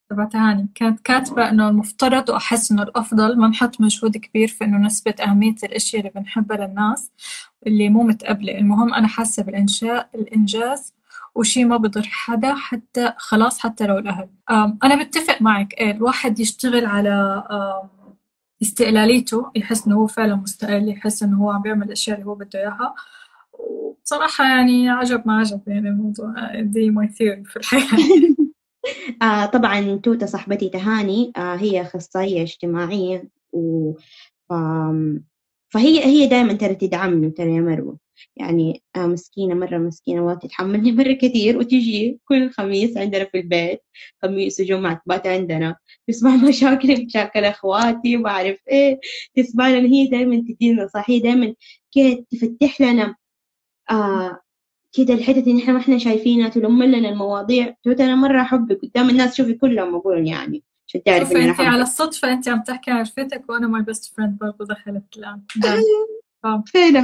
تبعت هاني كانت كاتبة إنه المفترض وأحس إنه الأفضل ما نحط مجهود كبير في إنه نثبت أهمية الأشياء اللي بنحبها للناس اللي مو متقبلة. المهم أنا حاسة بالإنشاء الإنجاز. وشي ما بضر حدا حتى خلاص حتى لو الأهل. أنا بتفق معك إيه الواحد يشتغل على استقلاليته يحس إنه هو فعلا مستقل يحس إنه هو عم بيعمل الأشياء اللي هو بده إياها. وبصراحة يعني عجب ما عجب يعني الموضوع دي my theory في الحياة. آه طبعا توتا صاحبتي تهاني آه هي أخصائية اجتماعية و فهي هي دائما ترى تدعمني ترى يا مروة. يعني آه مسكينة مرة مسكينة وتتحملني مرة كثير. وتجي كل خميس عندنا في البيت خميس وجمعة تبات عندنا تسمع مشاكل مشاكل أخواتي وما أعرف إيه. تسمع لنا هي دائما تدينا نصائح هي دائما كده تفتح لنا آه كده الحتة اللي إحنا ما إحنا شايفينها تلم لنا المواضيع. توت أنا مرة أحبك قدام الناس شوفي كلهم أقول يعني عشان تعرف إن أنت على الصدفة أنت عم تحكي عن رفيقتك وأنا my best friend برضه دخلت الآن. فين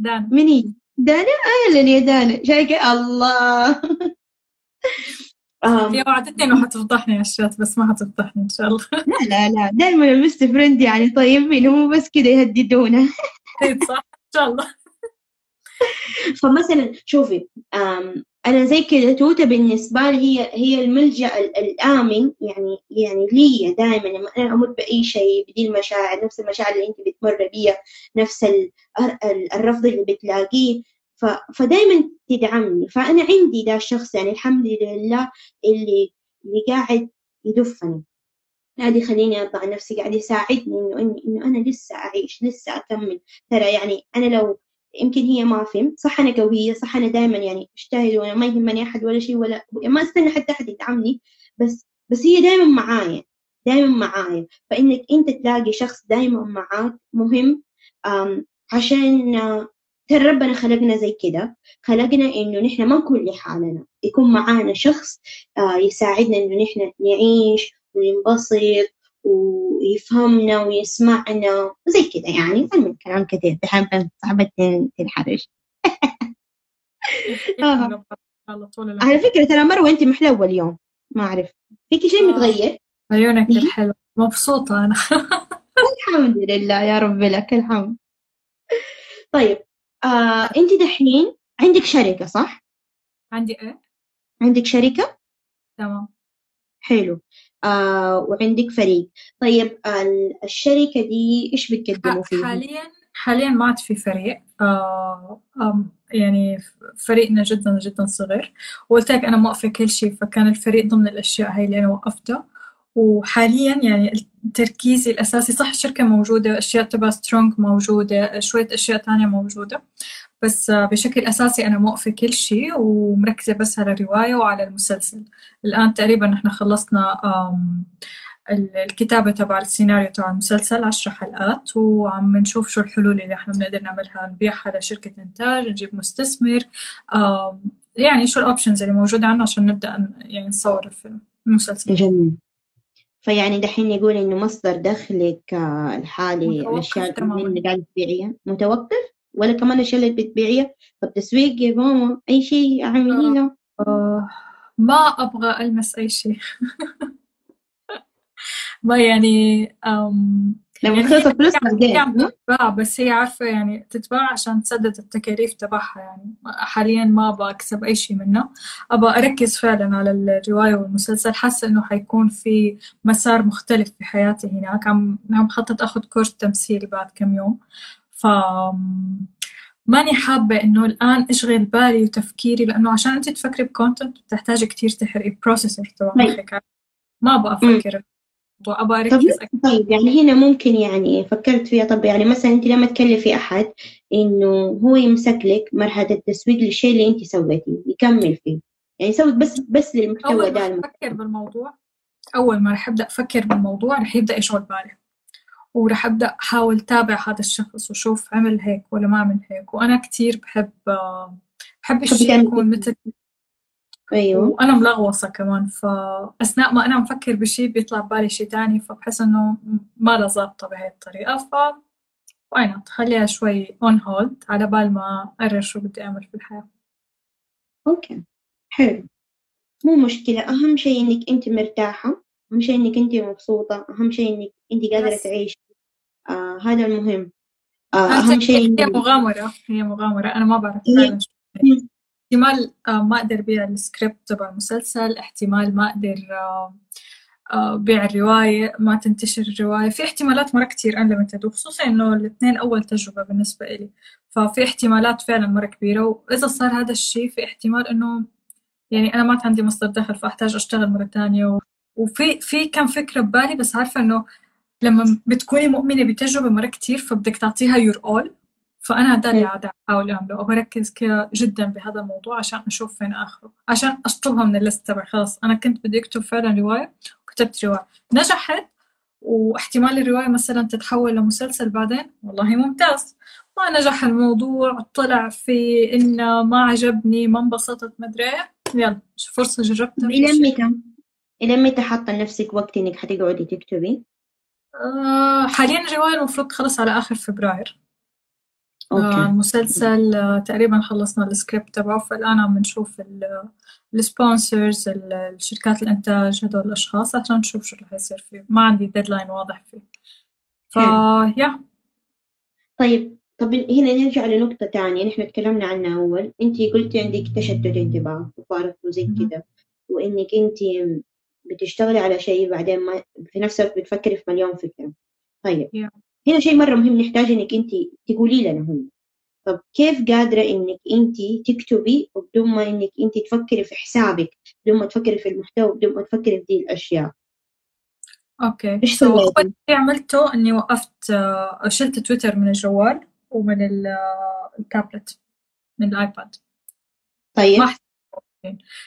دانا مني دانا أهلا يا دانا شايفة الله هي وعدتني انه حتفضحني على الشات بس ما حتفضحني ان شاء الله لا لا لا دائما البست فريند يعني طيبين مو بس كذا يهددونا صح ان شاء الله فمثلا شوفي أنا زي كذا توتة بالنسبة لي هي هي الملجأ الآمن يعني يعني لي دائما لما أنا أمر بأي شيء بدي المشاعر نفس المشاعر اللي أنت بتمر بيها نفس الرفض اللي بتلاقيه. فدائما تدعمني. فأنا عندي ذا الشخص يعني الحمد لله اللي اللي قاعد يدفني. قاعد يخليني أضع نفسي قاعد يساعدني إنه إنه أنا لسه أعيش لسه أكمل. ترى يعني أنا لو يمكن هي ما فهمت صح أنا قوية صح أنا دائما يعني أجتهد وأنا ما يهمني أحد ولا شيء ولا ما أستنى حتى أحد يدعمني بس بس هي دائما معايا دائما معايا. فإنك أنت تلاقي شخص دائما معاك مهم عشان ترى ربنا خلقنا زي كده خلقنا إنه نحن ما نكون لحالنا. يكون معانا شخص يساعدنا إنه نحن نعيش وننبسط ويفهمنا ويسمعنا زي كذا يعني من كلام كثير دحين صاحبة تنحرج. آه. على فكرة ترى مروة أنت محلوة اليوم ما أعرف. فيكي شيء آه. متغير؟ عيونك الحلوة مبسوطة أنا. الحمد لله يا رب لك الحمد. طيب آه، أنت دحين عندك شركة صح؟ عندي إيه؟ عندك شركة؟ تمام. حلو. وعندك فريق. طيب الشركة دي إيش بتقدموا فيها؟ حاليا حاليا ما عاد في فريق. آه يعني فريقنا جدا جدا صغير. وقلت لك أنا موقفة كل شيء فكان الفريق ضمن الأشياء هاي اللي أنا وقفتها. وحاليا يعني تركيزي الأساسي صح الشركة موجودة أشياء تبع سترونج موجودة شوية أشياء تانية موجودة. بس بشكل أساسي أنا موقفة كل شيء ومركزة بس على الرواية وعلى المسلسل. الآن تقريبا نحن خلصنا الكتابة تبع السيناريو تبع المسلسل عشر حلقات وعم نشوف شو الحلول اللي إحنا بنقدر نعملها. نبيعها لشركة إنتاج نجيب مستثمر يعني شو الأوبشنز اللي موجودة عنا عشان نبدأ يعني نصور الفيلم المسلسل. جميل. فيعني دحين يقول إنه مصدر دخلك الحالي الأشياء اللي قاعدة تبيعيها؟ متوقف؟ ولا كمان الأشياء اللي بتبيعيها طب تسويق يا ماما أي شيء اعملي له آه ما أبغى ألمس أي شيء. ما يعني لما يعني تخلص الفلوس تتباع بس هي عارفة يعني تتباع عشان تسدد التكاليف تبعها يعني. حاليا ما أبغى أكسب أي شيء منها أبغى أركز فعلا على الرواية والمسلسل. حاسة إنه حيكون في مسار مختلف في حياتي هناك. عم عم خطط أخذ كورس تمثيل بعد كم يوم. ف ماني حابة إنه الآن أشغل بالي وتفكيري لأنه عشان أنت تفكري ب content بتحتاجي كتير تحرقي processing تبع مخك ما أبغى أفكر وابغى أركز طيب يعني هنا ممكن يعني فكرت فيها طب يعني مثلا أنت لما تكلفي أحد إنه هو يمسك لك مرحلة التسويق للشيء اللي أنت سويتيه يكمل فيه. يعني يسوي بس بس للمحتوى ده اول ما أفكر بالموضوع أول ما رح أبدأ أفكر بالموضوع رح يبدأ يشغل بالي. ورح أبدأ أحاول أتابع هذا الشخص وشوف عمل هيك ولا ما عمل هيك. وأنا كثير بحب بحب الشيء يكون مثل أيوه. وأنا ملغوصة كمان. فأثناء ما أنا مفكر بشيء بيطلع ببالي شيء تاني فبحس إنه ما له ظابطة بهي الطريقة. ف why not خليها شوي on hold على بال ما أقرر شو بدي أعمل في الحياة. okay. حلو. مو مشكلة. أهم شيء إنك أنت مرتاحة. أهم شيء إنك أنت مبسوطة أهم شيء إنك أنت قادرة تعيشي. آه هذا المهم. آه أهم شيء هي مغامرة هي مغامرة. أنا ما بعرف فعلا احتمال آه، ما أقدر بيع السكريبت تبع المسلسل. احتمال ما أقدر آه، آه، بيع الرواية ما تنتشر الرواية. في احتمالات مرة كتير unlimited وخصوصا إنه الاثنين أول تجربة بالنسبة إلي. ففي احتمالات فعلا مرة كبيرة. وإذا صار هذا الشيء في احتمال إنه يعني أنا ما عندي مصدر دخل فأحتاج أشتغل مرة تانية وفي في كم فكرة ببالي بس عارفة إنه لما بتكوني مؤمنة بتجربة مرة كتير فبدك تعطيها يور أول فأنا هذا اللي عاد أحاول أعمله وبركز كذا جدا بهذا الموضوع عشان أشوف فين آخره عشان أشطبها من الليست تبعي. خلاص أنا كنت بدي أكتب فعلا رواية وكتبت رواية. نجحت واحتمال الرواية مثلا تتحول لمسلسل بعدين؟ والله ممتاز. ما نجح الموضوع طلع في إنه ما عجبني ما انبسطت مدري إيه. يلا فرصة جربتها. متى؟ إلى متى حاطة لنفسك وقت إنك حتقعدي تكتبي؟ آه حاليا الرواية المفروض تخلص على آخر فبراير. okay. المسلسل آه، تقريبا خلصنا السكريبت تبعه فالآن عم نشوف ال sponsors الشركات الإنتاج هدول الأشخاص. عشان نشوف شو رح يصير فيه. ما عندي deadline واضح فيه. ف yeah طيب طب هنا نرجع لنقطة تانية. نحن تكلمنا عنها أول. أنت قلتي عندك تشتت انتباه وفارق وزي كذا وإنك أنت بتشتغلي على شيء بعدين ما في نفس الوقت بتفكري في مليون فكرة. طيب. Yeah. هنا شيء مرة مهم نحتاج إنك أنت تقولي لنا هم طب كيف قادرة إنك أنت تكتبي بدون ما إنك أنت تفكري في حسابك بدون ما تفكري في المحتوى بدون ما تفكري في دي الأشياء؟ okay إيش أول شيء عملته إني وقفت آه، شلت تويتر من الجوال ومن آه، التابلت من الآيباد. طيب.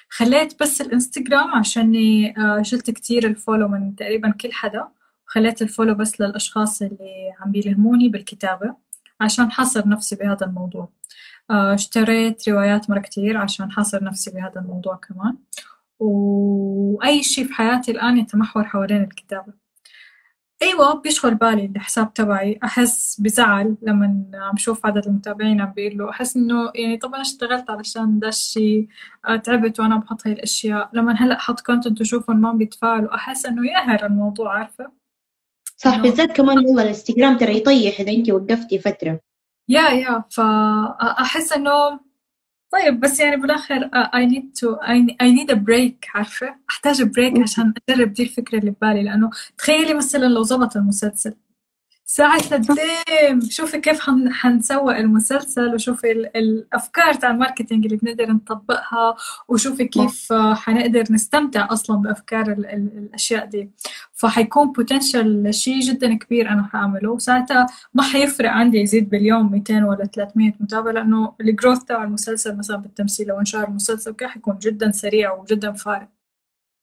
خليت بس الانستغرام عشاني آه، شلت كتير ال follow من تقريبا كل حدا. خليت ال follow بس للأشخاص اللي عم بيلهموني بالكتابة عشان حاصر نفسي بهذا الموضوع. آه، اشتريت روايات مرة كتير عشان حاصر نفسي بهذا الموضوع كمان. وأي شيء في حياتي الآن يتمحور حوالين الكتابة. أيوة بيشغل بالي الحساب تبعي. أحس بزعل لما عم شوف عدد المتابعين عم بيقولوا أحس إنه يعني طب أنا اشتغلت علشان ده الشيء آه، تعبت وأنا بحط هاي الأشياء. لما هلأ حط كونتنت وشوفهم ما بيتفاعلوا أحس إنه يقهر الموضوع عارفة؟ صح بالذات كمان والله الإنستغرام ترى يطيح إذا انت وقفتي فترة. yeah yeah فاحس إنه طيب بس يعني بالآخر I need to I need a break عارفة؟ أحتاج break عشان أجرب دي الفكرة اللي ببالي لأنه تخيلي مثلا لو زبط المسلسل. ساعة الديم شوفي كيف حنسوق المسلسل وشوفي الأفكار تاع ال marketing اللي بنقدر نطبقها وشوفي كيف حنقدر نستمتع أصلا بأفكار ال ال الأشياء دي. فحيكون بوتنشل شيء جدا كبير أنا حأعمله. وساعتها ما حيفرق عندي يزيد باليوم 200 ولا 300 متابع لأنه الجروث تاع المسلسل مثلا بالتمثيل لو انشهر المسلسل كده حيكون جدا سريع وجدا فارق.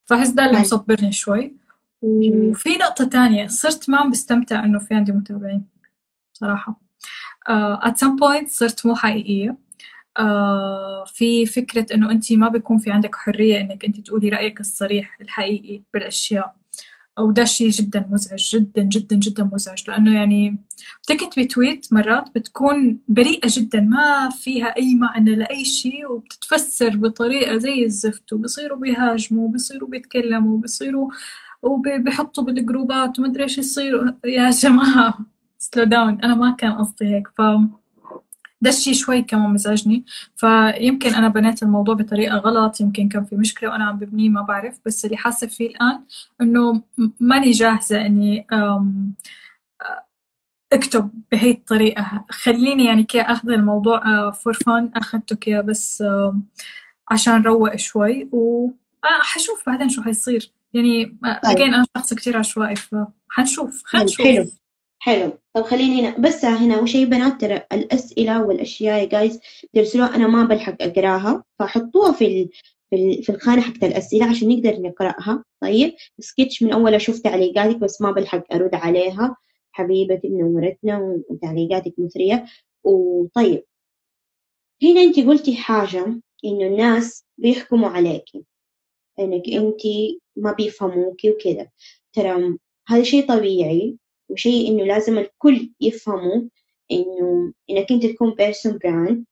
فأحس ده اللي مصبرني شوي. وفي نقطة تانية صرت ما عم بستمتع إنه في عندي متابعين صراحة. uh, at some point صرت مو حقيقية. uh, في فكرة إنه أنت ما بيكون في عندك حرية إنك أنت تقولي رأيك الصريح الحقيقي بالأشياء. وده شيء جدا مزعج جدا جدا جدا مزعج. لأنه يعني بتكتبي تويت مرات بتكون بريئة جدا ما فيها أي معنى لأي شيء وبتتفسر بطريقة زي الزفت وبصيروا بيهاجموا وبصيروا بيتكلموا وبصيروا وبيحطوا بالجروبات وما ادري إيش يصير. يا جماعة سلو داون أنا ما كان قصدي هيك ف ده الشيء شوي كمان مزعجني. فيمكن أنا بنيت الموضوع بطريقة غلط يمكن كان في مشكلة وأنا عم ببنيه ما بعرف. بس اللي حاسة فيه الآن إنه ماني جاهزة إني أكتب بهي الطريقة. خليني يعني كي أخذ الموضوع for fun أخذته كي بس عشان روق شوي. وحشوف بعدين شو حيصير. يعني طيب. أنا شخص كثير عشوائي فحنشوف حنشوف حلو. حلو. طب خليني هنا بس هنا وشي بنات ترى الأسئلة والأشياء؟ يا guys ترسلوها أنا ما بلحق أقرأها فحطوها في ال... في, في الخانة حقت الأسئلة عشان نقدر نقرأها. طيب سكتش من أول أشوف تعليقاتك بس ما بلحق أرد عليها. حبيبتي منورتنا وتعليقاتك مثرية. وطيب. هنا أنت قلتي حاجة إنه الناس بيحكموا عليكي. إنك أنت ما بيفهموكي وكذا ترى هذا شيء طبيعي وشيء إنه لازم الكل يفهموا إنه إنك أنت تكون personal brand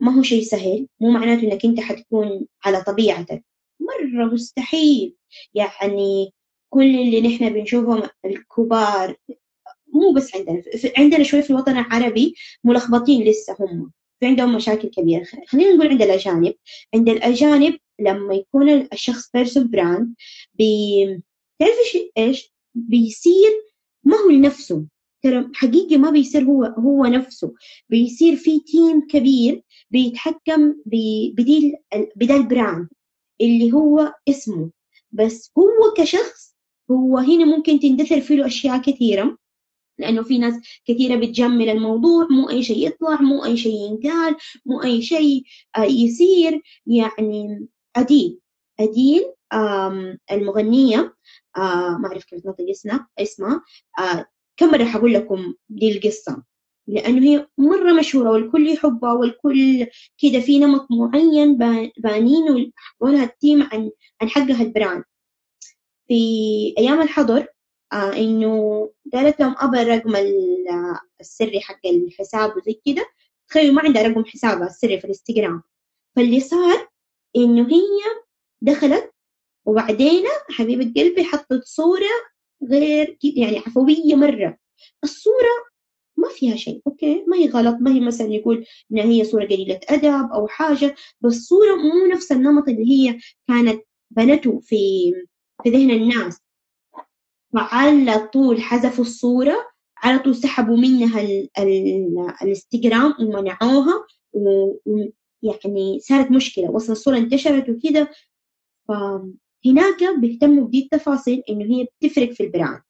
ما هو شيء سهل مو معناته إنك أنت حتكون على طبيعتك. مرة مستحيل. يعني كل اللي نحن بنشوفهم الكبار مو بس عندنا عندنا شوي في الوطن العربي ملخبطين لسه هم. في عندهم مشاكل كبيرة. خلينا نقول عند الأجانب. عند الأجانب لما يكون الشخص personal brand بي تعرفي إيش بيصير ما هو لنفسه. ترى حقيقي ما بيصير هو هو نفسه. بيصير في team كبير بيتحكم بدي ال بدا ال brand اللي هو اسمه. بس هو كشخص هو هنا ممكن تندثر فيه أشياء كثيرة لأنه في ناس كثيرة بتجمل الموضوع مو أي شيء يطلع مو أي شيء ينقال مو أي شيء آه، يصير. يعني أديل. أديل المغنية ما أعرف كيف نطق اسمها اسمها كم مرة حقول لكم دي القصة؟ لأنه هي مرة مشهورة والكل يحبها والكل كده في نمط معين بانين وحقولها ال team عن عن حقها ال brand في أيام الحظر إنه قالت لهم أبى الرقم السري حق الحساب وزي كده. تخيلوا ما عندها رقم حسابها السري في الإنستغرام. فاللي صار إنه هي دخلت وبعدين حبيبة قلبي حطت صورة غير يعني عفوية مرة. الصورة ما فيها شيء أوكي؟ ما هي غلط ما هي مثلا يقول ان هي صورة قليلة أدب أو حاجة بس صورة مو نفس النمط اللي هي كانت بنته في في ذهن الناس. فعلى طول حذفوا الصورة على طول سحبوا منها الإنستغرام ومنعوها ويعني صارت مشكلة وصل الصورة انتشرت وكده. فهناك بيهتموا بدي التفاصيل إنه هي بتفرق في ال brand.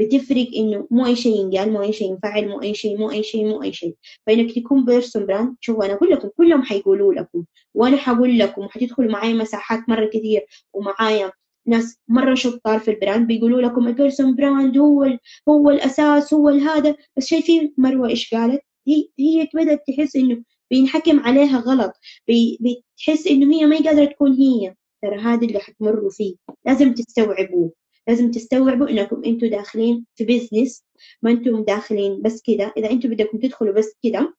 بتفرق إنه مو أي شيء ينقال مو أي شيء ينفعل مو أي شيء مو أي شيء مو أي شيء. فإنك تكون personal brand شوفوا أنا أقول لكم كلهم حيقولوا لكم. وأنا حقول لكم وحتدخلوا معايا مساحات مرة كثير ومعايا ناس مرة شطار في ال brand بيقولوا لكم ال personal brand هو هو الأساس هو هذا بس شايفين مروة إيش قالت؟ هي هي بدأت تحس إنه بينحكم عليها غلط. بتحس إنه هي ما قادرة تكون هي. ترى هذا اللي حتمروا فيه. لازم تستوعبوه. لازم تستوعبوا إنكم أنتم داخلين في business ما أنتم داخلين بس كده. إذا أنتم بدكم تدخلوا بس كده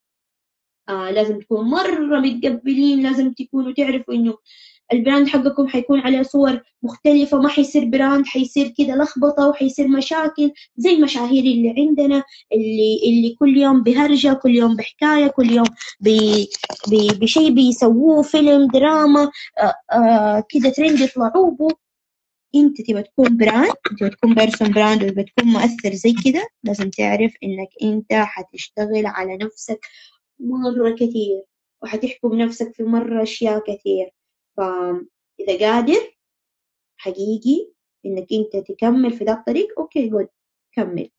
آه لازم تكونوا مرة متقبلين. لازم تكونوا تعرفوا إنه ال brand حقكم حيكون عليه صور مختلفة ما حيصير brand حيصير كده لخبطة وحيصير مشاكل زي المشاهير اللي عندنا اللي اللي كل يوم بهرجة كل يوم بحكاية كل يوم بشيء بيسووه فيلم دراما آه، آه، كده ترند يطلعوا به انت تبى تكون brand تبى تكون person brand وتبى تكون مؤثر زي كده لازم تعرف إنك أنت حتشتغل على نفسك مرة كثير وحتحكم نفسك في مرة أشياء كثير فإذا قادر حقيقي إنك أنت تكمل في ذا الطريق okay good كمل.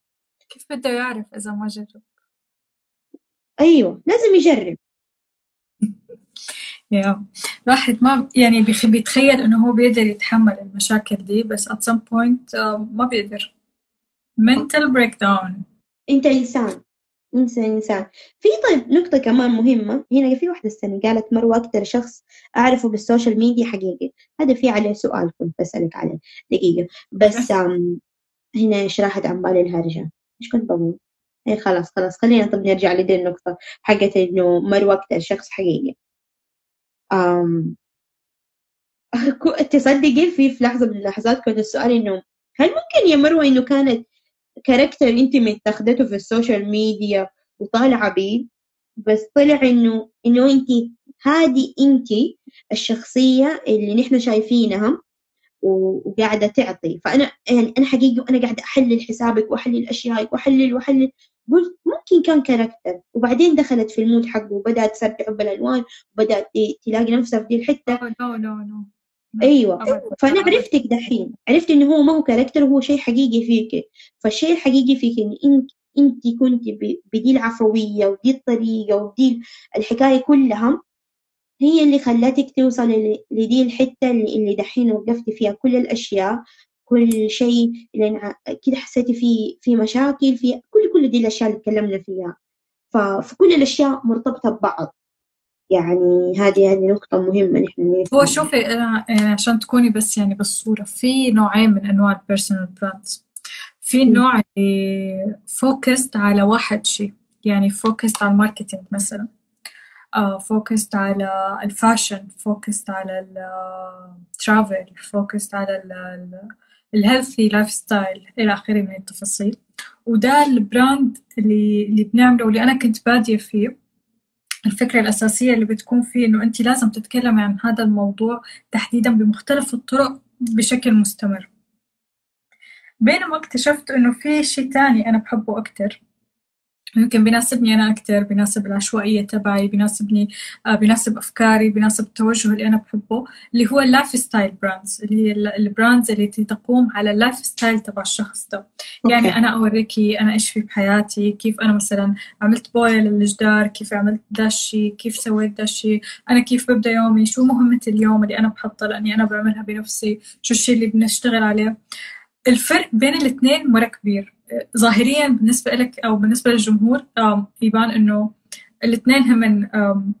كيف بده يعرف إذا ما جرب؟ أيوه لازم يجرب. يا الواحد ما يعني بيتخيل إنه هو بيقدر يتحمل المشاكل دي بس at some point uh, ما بيقدر. mental breakdown. أنت إنسان. انت انسان في طيب نقطة كمان مهمة هنا في واحدة السنة قالت مروة أكثر شخص أعرفه بالسوشيال ميديا حقيقي. هذا في عليه سؤال كنت بسألك عليه. دقيقة. بس هنا إيش راحت عن بالي الهرجة؟ إيش كنت بقول؟ إيه خلاص خلاص خلينا طب نرجع لدي النقطة حقت إنه مروة أكثر شخص حقيقي. أم تصدقي في في لحظة من اللحظات كنت السؤال إنه هل ممكن يا مروة إنه كانت character أنت متاخذته في السوشيال ميديا وطالعة بيه بس طلع إنه إنه أنت هذه أنت الشخصية اللي نحن شايفينها وقاعدة تعطي. فأنا يعني أنا حقيقي وأنا قاعدة أحلل حسابك وأحلل أشيائك وأحلل وأحلل. قلت ممكن كان character. وبعدين دخلت في ال mood حقه وبدأت تسبح بالألوان وبدأت تلاقي نفسها في دي الحتة. no no no أيوه. فأنا عرفتك دحين. عرفت انه هو ما هو character هو شيء حقيقي فيك. فالشيء الحقيقي فيك إن انت انت كنت بدي العفويه ودي الطريقة ودي الحكاية كلها هي اللي خلتك توصل لدي الحتة اللي, اللي دحين وقفتي فيها. كل الأشياء كل شيء لأن كده حسيتي في في مشاكل في كل كل دي الأشياء اللي تكلمنا فيها. فكل الأشياء مرتبطة ببعض. يعني هذه هذه نقطة مهمة نحن هو شوفي عشان تكوني بس يعني بالصورة في نوعين من أنواع ال personal brands في نوع اللي focused على واحد شيء يعني focused على ال marketing مثلا. focused على ال fashion focused على ال travel focused على ال healthy lifestyle إلى آخره من التفاصيل. وده ال brand اللي اللي بنعمله واللي أنا كنت بادية فيه. الفكرة الأساسية اللي بتكون فيه إنه أنت لازم تتكلمي عن هذا الموضوع تحديدا بمختلف الطرق بشكل مستمر. بينما اكتشفت إنه في شيء تاني أنا بحبه أكتر. يمكن بيناسبني أنا أكتر بيناسب العشوائية تبعي بيناسبني آه بيناسب أفكاري بيناسب التوجه اللي أنا بحبه اللي هو ال lifestyle brands اللي هي ال brands اللي تقوم على ال lifestyle تبع الشخص ده. يعني أنا أوريكي أنا إيش في بحياتي كيف أنا مثلا عملت بويا للجدار كيف عملت داشي كيف سويت داشي أنا كيف ببدأ يومي شو مهمة اليوم اللي أنا بحطها لأني أنا بعملها بنفسي شو الشيء اللي بنشتغل عليه. الفرق بين الاثنين مرة كبير. ظاهريا بالنسبة لك أو بالنسبة للجمهور يبان إنه الاثنين هم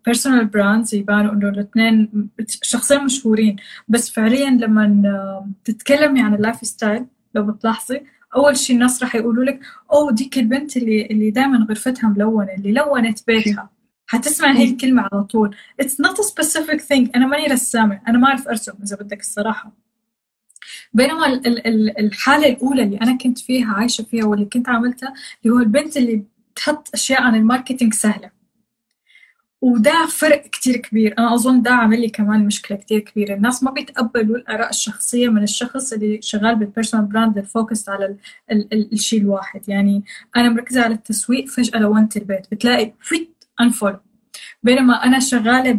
personal brands يبانوا إنه الاثنين شخصين مشهورين. بس فعليا لما تتكلمي عن ال lifestyle لو بتلاحظي أول شيء الناس راح يقولوا لك oh ديك البنت اللي اللي دائما غرفتها ملونة اللي لونت بيتها. حتسمع هي الكلمة على طول. Not a specific thing. أنا ماني رسامة. أنا ما أعرف أرسم إذا بدك الصراحة. بينما الحالة الأولى اللي أنا كنت فيها عايشة فيها واللي كنت عملتها اللي هو البنت اللي بتحط أشياء عن ال marketing سهلة. وده فرق كتير كبير. أنا أظن ده عامل لي كمان مشكلة كتير كبيرة. الناس ما بيتقبلوا الآراء الشخصية من الشخص اللي شغال بال personal brand ال focused على الشيء الواحد. يعني أنا مركزة على التسويق فجأة لونت البيت. بتلاقي فيه unfollow بينما أنا شغالة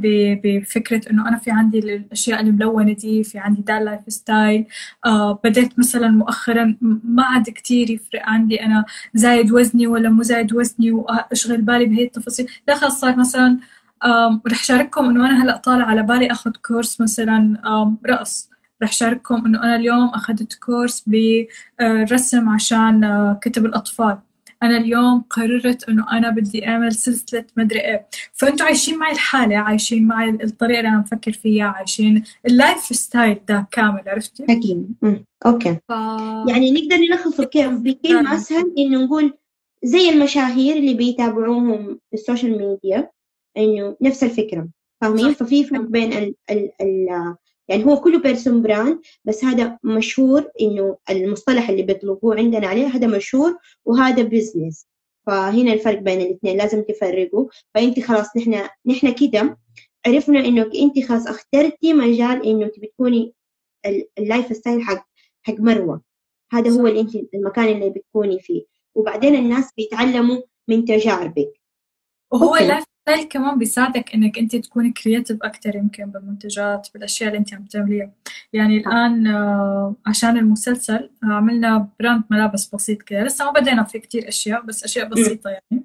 بفكرة إنه أنا في عندي الأشياء الملونة دي في عندي ده ال lifestyle آه بديت مثلا مؤخرا ما عاد كثير يفرق عندي. أنا زايد وزني ولا مو زايد وزني وأشغل بالي بهي التفاصيل. لا خلص صار مثلا رح شارككم إنه أنا هلأ طالع على بالي أخذ course مثلا رقص. رح شارككم إنه أنا اليوم أخذت course برسم عشان آه، كتب الأطفال. أنا اليوم قررت إنه أنا بدي أعمل سلسلة مدري إيه. فأنتوا عايشين معي الحالة عايشين معي الطريقة اللي أنا بفكر فيها عايشين ال lifestyle ده كامل عرفتي؟ أكيد. okay. ف... يعني نقدر نلخصه بكلمه اسهل إنه نقول زي المشاهير اللي بيتابعوهم في السوشيال ميديا إنه نفس الفكرة فاهمين؟ ففي فرق بين ال ال ال يعني هو كله person brand بس هذا مشهور إنه المصطلح اللي بيطلقوه عندنا عليه هذا مشهور وهذا business فهنا الفرق بين الاثنين لازم تفرقوا. فأنت خلاص نحن نحن كده عرفنا انك أنت خلاص اخترتي مجال إنه تبي تكوني ال lifestyle حق حق مروة. هذا هو اللي أنت المكان اللي بتكوني فيه. وبعدين الناس بيتعلموا من تجاربك. وهو ال lifestyle كمان بيساعدك إنك أنت تكوني creative أكثر يمكن بالمنتجات بالأشياء اللي أنت عم تعمليها. يعني الآن آه، عشان المسلسل عملنا brand ملابس بسيط كده. لسه ما بدينا في كتير أشياء بس أشياء بسيطة يعني.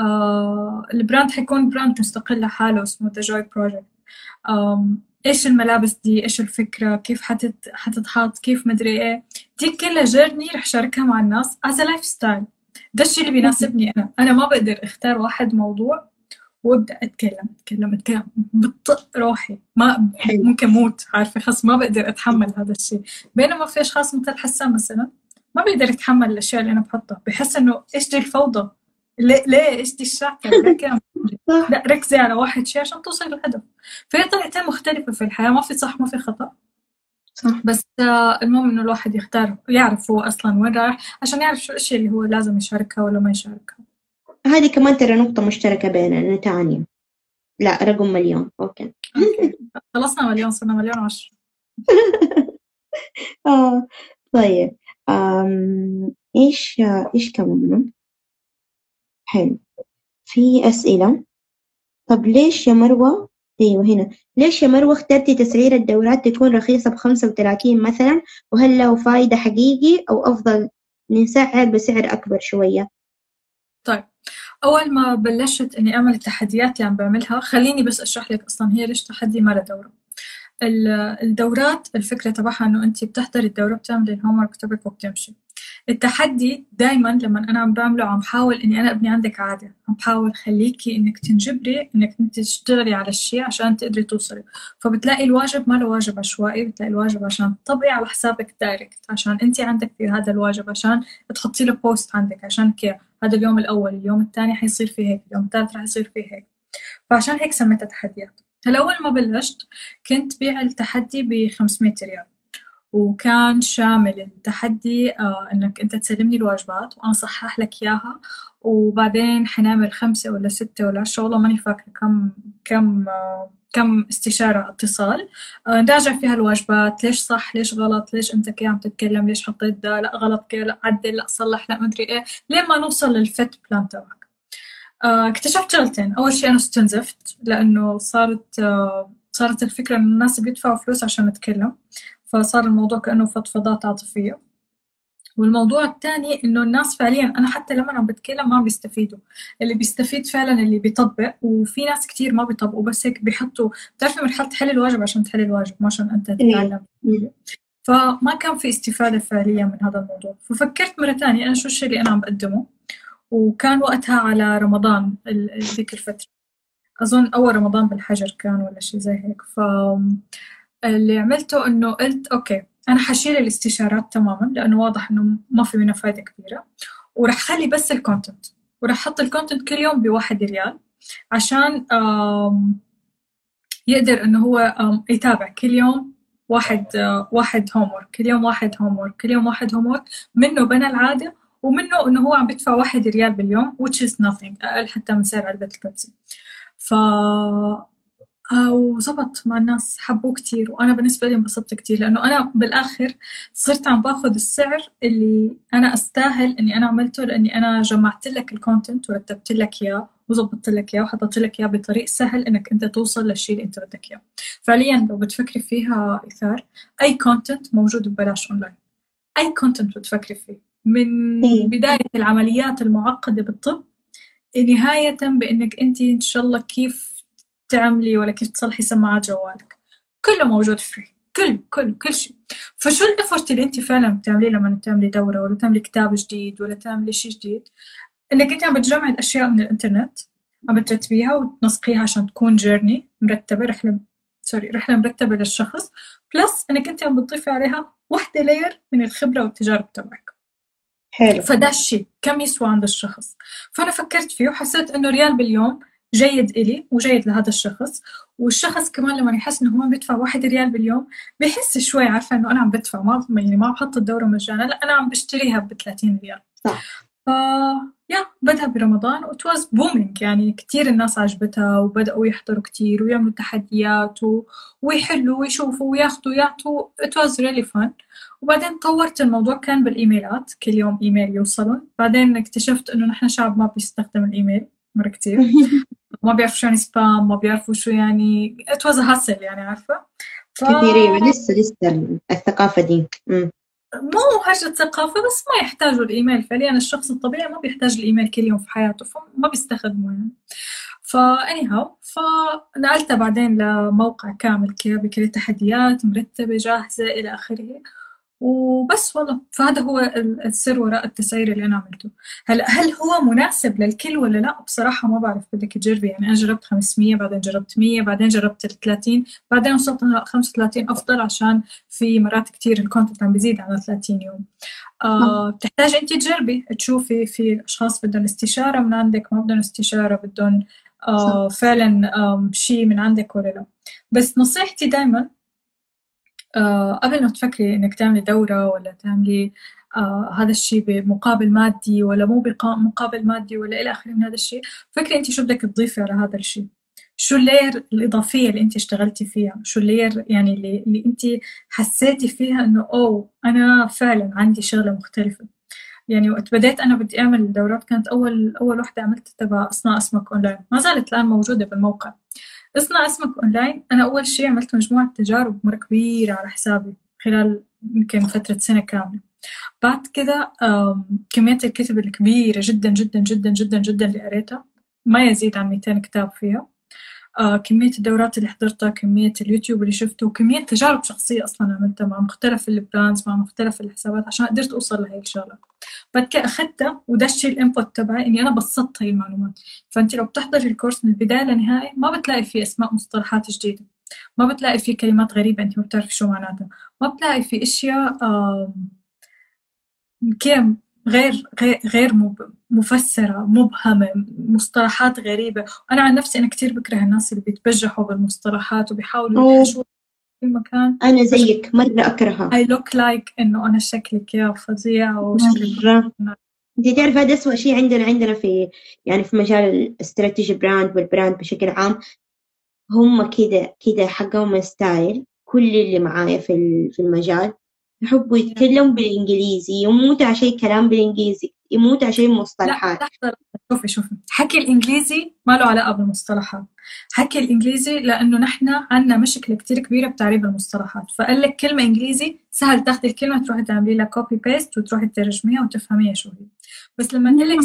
آه ال brand حيكون brand مستقل لحاله اسمه The Joy Project إيش الملابس دي؟ إيش الفكرة؟ كيف حتت حتتحط؟ كيف مدري إيه؟ دي كلها journey رح شاركها مع الناس as lifestyle ده الشيء اللي بيناسبني أنا. أنا ما بقدر أختار واحد موضوع وابدأ أتكلم أتكلم أتكلم. بطق روحي. ما ممكن موت عارفة؟ خلاص ما بقدر أتحمل هذا الشيء. بينما في أشخاص مثل حسان مثلا ما بيقدر يتحمل الأشياء اللي أنا بحطها. بحس إنه إيش دي الفوضى؟ ليه ليه؟ إيش دي الشعكه؟ لا ركزي على واحد شيء عشان توصلي للهدف. فهي طريقتين مختلفة في الحياة. ما في صح ما في خطأ. صح. بس آه، المهم إنه الواحد يختار يعرف هو أصلا وين رايح عشان يعرف شو الأشياء اللي هو لازم يشاركها ولا ما يشاركها. هذه كمان ترى نقطة مشتركة بيننا تانية لا رقم مليون. أوكي, أوكي. خلصنا مليون صرنا مليون وعشرة. آه طيب. أم... إيش إيش كمان حلو. في أسئلة. طب ليش يا مروة؟ أيوة هنا. ليش يا مروة اخترتي تسعير الدورات تكون رخيصة بخمسة وثلاثين مثلا؟ وهل له فايدة حقيقي أو أفضل نسعر بسعر أكبر شوية؟ طيب. أول ما بلشت إني أعمل التحديات اللي عم بعملها خليني بس أشرح لك أصلا هي ليش تحدي ما دورة. الدورات الفكرة تبعها إنه أنت بتحضري الدورة بتعملي ال homework تبعك وبتمشي. التحدي دايما لما أنا عم بعمله عم بحاول إني أنا أبني عندك عادة. عم بحاول خليكي إنك تنجبري إنك انت تشتغلي على الشيء عشان تقدري توصلي. فبتلاقي الواجب ما له واجب عشوائي بتلاقي الواجب عشان تطبقي على حسابك direct عشان انت عندك في هذا الواجب عشان تحطي له post عندك عشان كيف هذا اليوم الأول اليوم الثاني حيصير فيه هيك اليوم الثالث رح يصير فيه هيك. فعشان هيك سميتها تحديات. هلا أول ما بلشت كنت بيع التحدي ب 500 ريال وكان شامل التحدي آه إنك أنت تسلمني الواجبات وأنا صحح لك إياها وبعدين حنعمل خمسة ولا ستة ولا عشرة والله ماني فاكرة كم كم آه كم استشارة اتصال. آه نراجع فيها الواجبات ليش صح ليش غلط ليش أنت كي عم تتكلم ليش حطيت ده لا غلط كي لا عدل لا صلح لا مدري إيه لين ما نوصل للفت بلان تبعك. اكتشفت شغلتين أول شيء أنا استنزفت لأنه صارت آه صارت الفكرة إنه الناس بيدفعوا فلوس عشان نتكلم. فصار الموضوع كأنه فضفضات عاطفية. والموضوع الثاني إنه الناس فعليا أنا حتى لما عم بتكلم ما بيستفيدوا. اللي بيستفيد فعلا اللي بيطبق وفي ناس كتير ما بيطبقوا بس هيك بيحطوا. بتعرفي مرحله تحل الواجب عشان تحل الواجب ما عشان أنت تتعلم. فما كان في استفادة فعليا من هذا الموضوع. ففكرت مرة ثانية أنا شو الشيء اللي أنا عم بقدمه؟ وكان وقتها على رمضان ذيك الفترة. أظن أول رمضان بالحجر كان ولا شيء زي هيك. ف اللي عملته إنه قلت okay أنا حشيل الاستشارات تماما لأنه واضح إنه ما في منها فايدة كبيرة. وراح خلي بس ال content وراح أحط ال content كل يوم بواحد ريال عشان يقدر إنه هو يتابع كل يوم واحد واحد homework كل يوم واحد homework كل يوم واحد homework منه بنى العادة. ومنه إنه هو عم بدفع واحد ريال باليوم which is nothing أقل حتى من سعر علبة البيبسي. ف وزبط مع الناس حبوه كتير وأنا بالنسبة لي انبسطت كتير لأنه أنا بالآخر صرت عم باخذ السعر اللي أنا أستاهل إني أنا عملته لأني أنا جمعت لك ال content ورتبت لك إياه وظبطت لك إياه وحطيت لك إياه بطريق سهل إنك أنت توصل للشيء اللي أنت بدك إياه. فعليا لو بتفكري فيها إثار أي content موجود ببلاش أونلاين أي content بتفكري فيه. من إيه. بداية العمليات المعقدة بالطب نهاية بإنك أنت إن شاء الله كيف تعملي ولا كيف تصلحي سماعات جوالك. كله موجود free كل كل كل شيء. فشو ال effort اللي أنت فعلا بتعمليه لما تعملي دورة ولا تعملي كتاب جديد ولا تعملي شيء جديد؟ إنك أنت عم بتجمعي الأشياء من الإنترنت عم بترتبيها وتنسقيها عشان تكون journey مرتبة رحلة sorry رحلة مرتبة للشخص. plus إنك أنت عم بتضيفي عليها وحدة layer من الخبرة والتجارب تبعك. حلو. فده الشيء كم يسوى عند الشخص. فأنا فكرت فيه وحسيت إنه ريال باليوم جيد إلي وجيد لهذا الشخص والشخص كمان لما يحس إنه هو بيدفع واحد ريال باليوم بيحس شوي عارفة إنه أنا عم بدفع ما يعني ما بحط الدورة مجانا لا أنا عم بشتريها ب 30 ريال. صح. يا بدها برمضان و it was booming يعني كثير الناس عجبتها وبدأوا يحضروا كثير ويعملوا تحديات و... ويحلوا ويشوفوا وياخذوا ويعطوا it was really fun وبعدين طورت الموضوع كان بال emailات كل يوم إيميل يوصلون. بعدين اكتشفت إنه نحن شعب ما بيستخدم الإيميل مرة كتير. ما بيعرفوا شو يعني spam ما بيعرفوا شو يعني it was hassle يعني عارفة؟ ف... كثير لسه لسه الثقافة دي. م. مو حاجة ثقافة بس ما يحتاجوا الإيميل. فعليا الشخص الطبيعي ما بيحتاج الإيميل كل يوم في حياته فما بيستخدمه يعني. فاني هاو فنقلتها بعدين لموقع كامل كذا بكل التحديات مرتبة جاهزة إلى آخره. وبس والله. فهذا هو السر وراء التسعير اللي أنا عملته. هلا هل هو مناسب للكل ولا لا؟ بصراحة ما بعرف. بدك تجربي. يعني أنا جربت 500 بعدين جربت 100 بعدين جربت 30 بعدين وصلت ل 35 أفضل عشان في مرات كثير الكونتنت عم بيزيد على 30 يوم. آه بتحتاج انت تجربي. تشوفي في أشخاص بدهم استشارة من عندك ما بدهم استشارة بدهم آه فعلا آه شيء من عندك ولا لا. بس نصيحتي دائما آه قبل ما تفكري إنك تعملي دورة ولا تعملي آه هذا الشيء بمقابل مادي ولا مو بمقابل مادي ولا إلى آخره من هذا الشيء فكري أنت شو بدك تضيفي على هذا الشيء شو ال layer الإضافية اللي أنت اشتغلتي فيها؟ شو ال layer يعني اللي, اللي أنت حسيتي فيها إنه أوه أنا فعلا عندي شغلة مختلفة. يعني وقت بديت أنا بدي أعمل دورات كانت أول أول وحدة عملتها تبع أصنع اسمك أونلاين ما زالت الآن موجودة بالموقع. اصنع اسمك اونلاين. أنا اول شيء عملت مجموعة تجارب مرة كبيرة على حسابي خلال يمكن فترة سنة كاملة. بعد كذا كمية الكتب الكبيرة جدا جدا جدا جدا جدا اللي قريتها. ما يزيد عن 200 كتاب فيها. كمية الدورات اللي حضرتها كمية اليوتيوب اللي شفته وكمية تجارب شخصية أصلا عملتها مع مختلف ال brands مع مختلف الحسابات عشان قدرت أوصل لهي الشغلة. بعد كده أخذتها وده الشيء ال input تبعي إني أنا بسطت هي المعلومات. فأنت لو بتحضري ال course من البداية للنهاية ما بتلاقي فيه أسماء مصطلحات جديدة. ما بتلاقي فيه كلمات غريبة أنت ما بتعرفي شو معناتها. ما بتلاقي فيه أشياء آه كم غير غير مفسرة مبهمة مصطلحات غريبة. أنا عن نفسي أنا كثير بكره الناس اللي بيتبجحوا بالمصطلحات وبيحاولوا يحشوا في مكان. أنا زيك مرة أكرهها. I look like إنه أنا شكلي كيف فظيع أنت تعرف هذا أسوأ شيء عندنا عندنا في يعني في مجال ال strategy brand وال brand بشكل عام هم كده كده حقهم style كل اللي معايا في في المجال. يحبوا يتكلموا بالإنجليزي يموت عشان كلام بالإنجليزي يموت عشان مصطلحات لا شوفي شوفي. حكي الإنجليزي ما له علاقة بالمصطلحات. حكي الإنجليزي لأنه نحن عندنا مشكلة كتير كبيرة بتعريب المصطلحات. فقال لك كلمة إنجليزي سهل تاخذي الكلمة تروحي تعملي لها copy paste وتروحي تترجميها وتفهميها شو هي بس لما نقول لك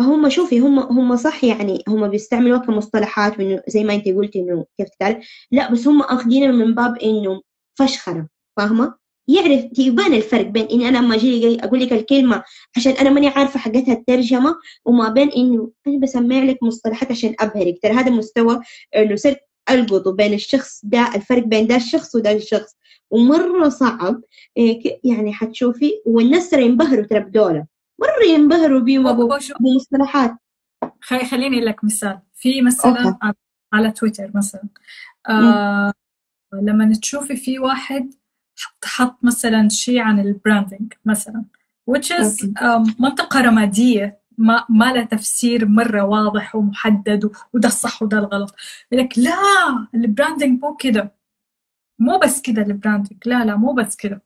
هم شوفي هم هم صح يعني هم بيستعملوها كمصطلحات وانه زي ما انت قلتي إنه كيف تتعرف. لا بس هم أخذينها من باب إنه فشخرة. فاهمة؟ يعرف يبان الفرق بين إني أنا لما أجي أقول لك الكلمة عشان أنا ماني عارفة حقتها الترجمة وما بين انه أنا بسمع لك مصطلحات عشان أبهرك. ترى هذا مستوى إنه صرت القط بين الشخص ده الفرق بين ده الشخص وده الشخص. ومرة صعب إيه، يعني حتشوفي والناس ترى ينبهروا ترى بدوله. مرة ينبهروا بمصطلحات خليني لك مثال. في مثلا. على تويتر مثلا. آه لما تشوفي في واحد حط مثلا شيء عن ال branding مثلا which is um, منطقة رمادية ما ما لها تفسير مرة واضح ومحدد وده الصح وده الغلط. لك لا ال branding مو كده. مو بس كده ال branding لا لا مو بس كده.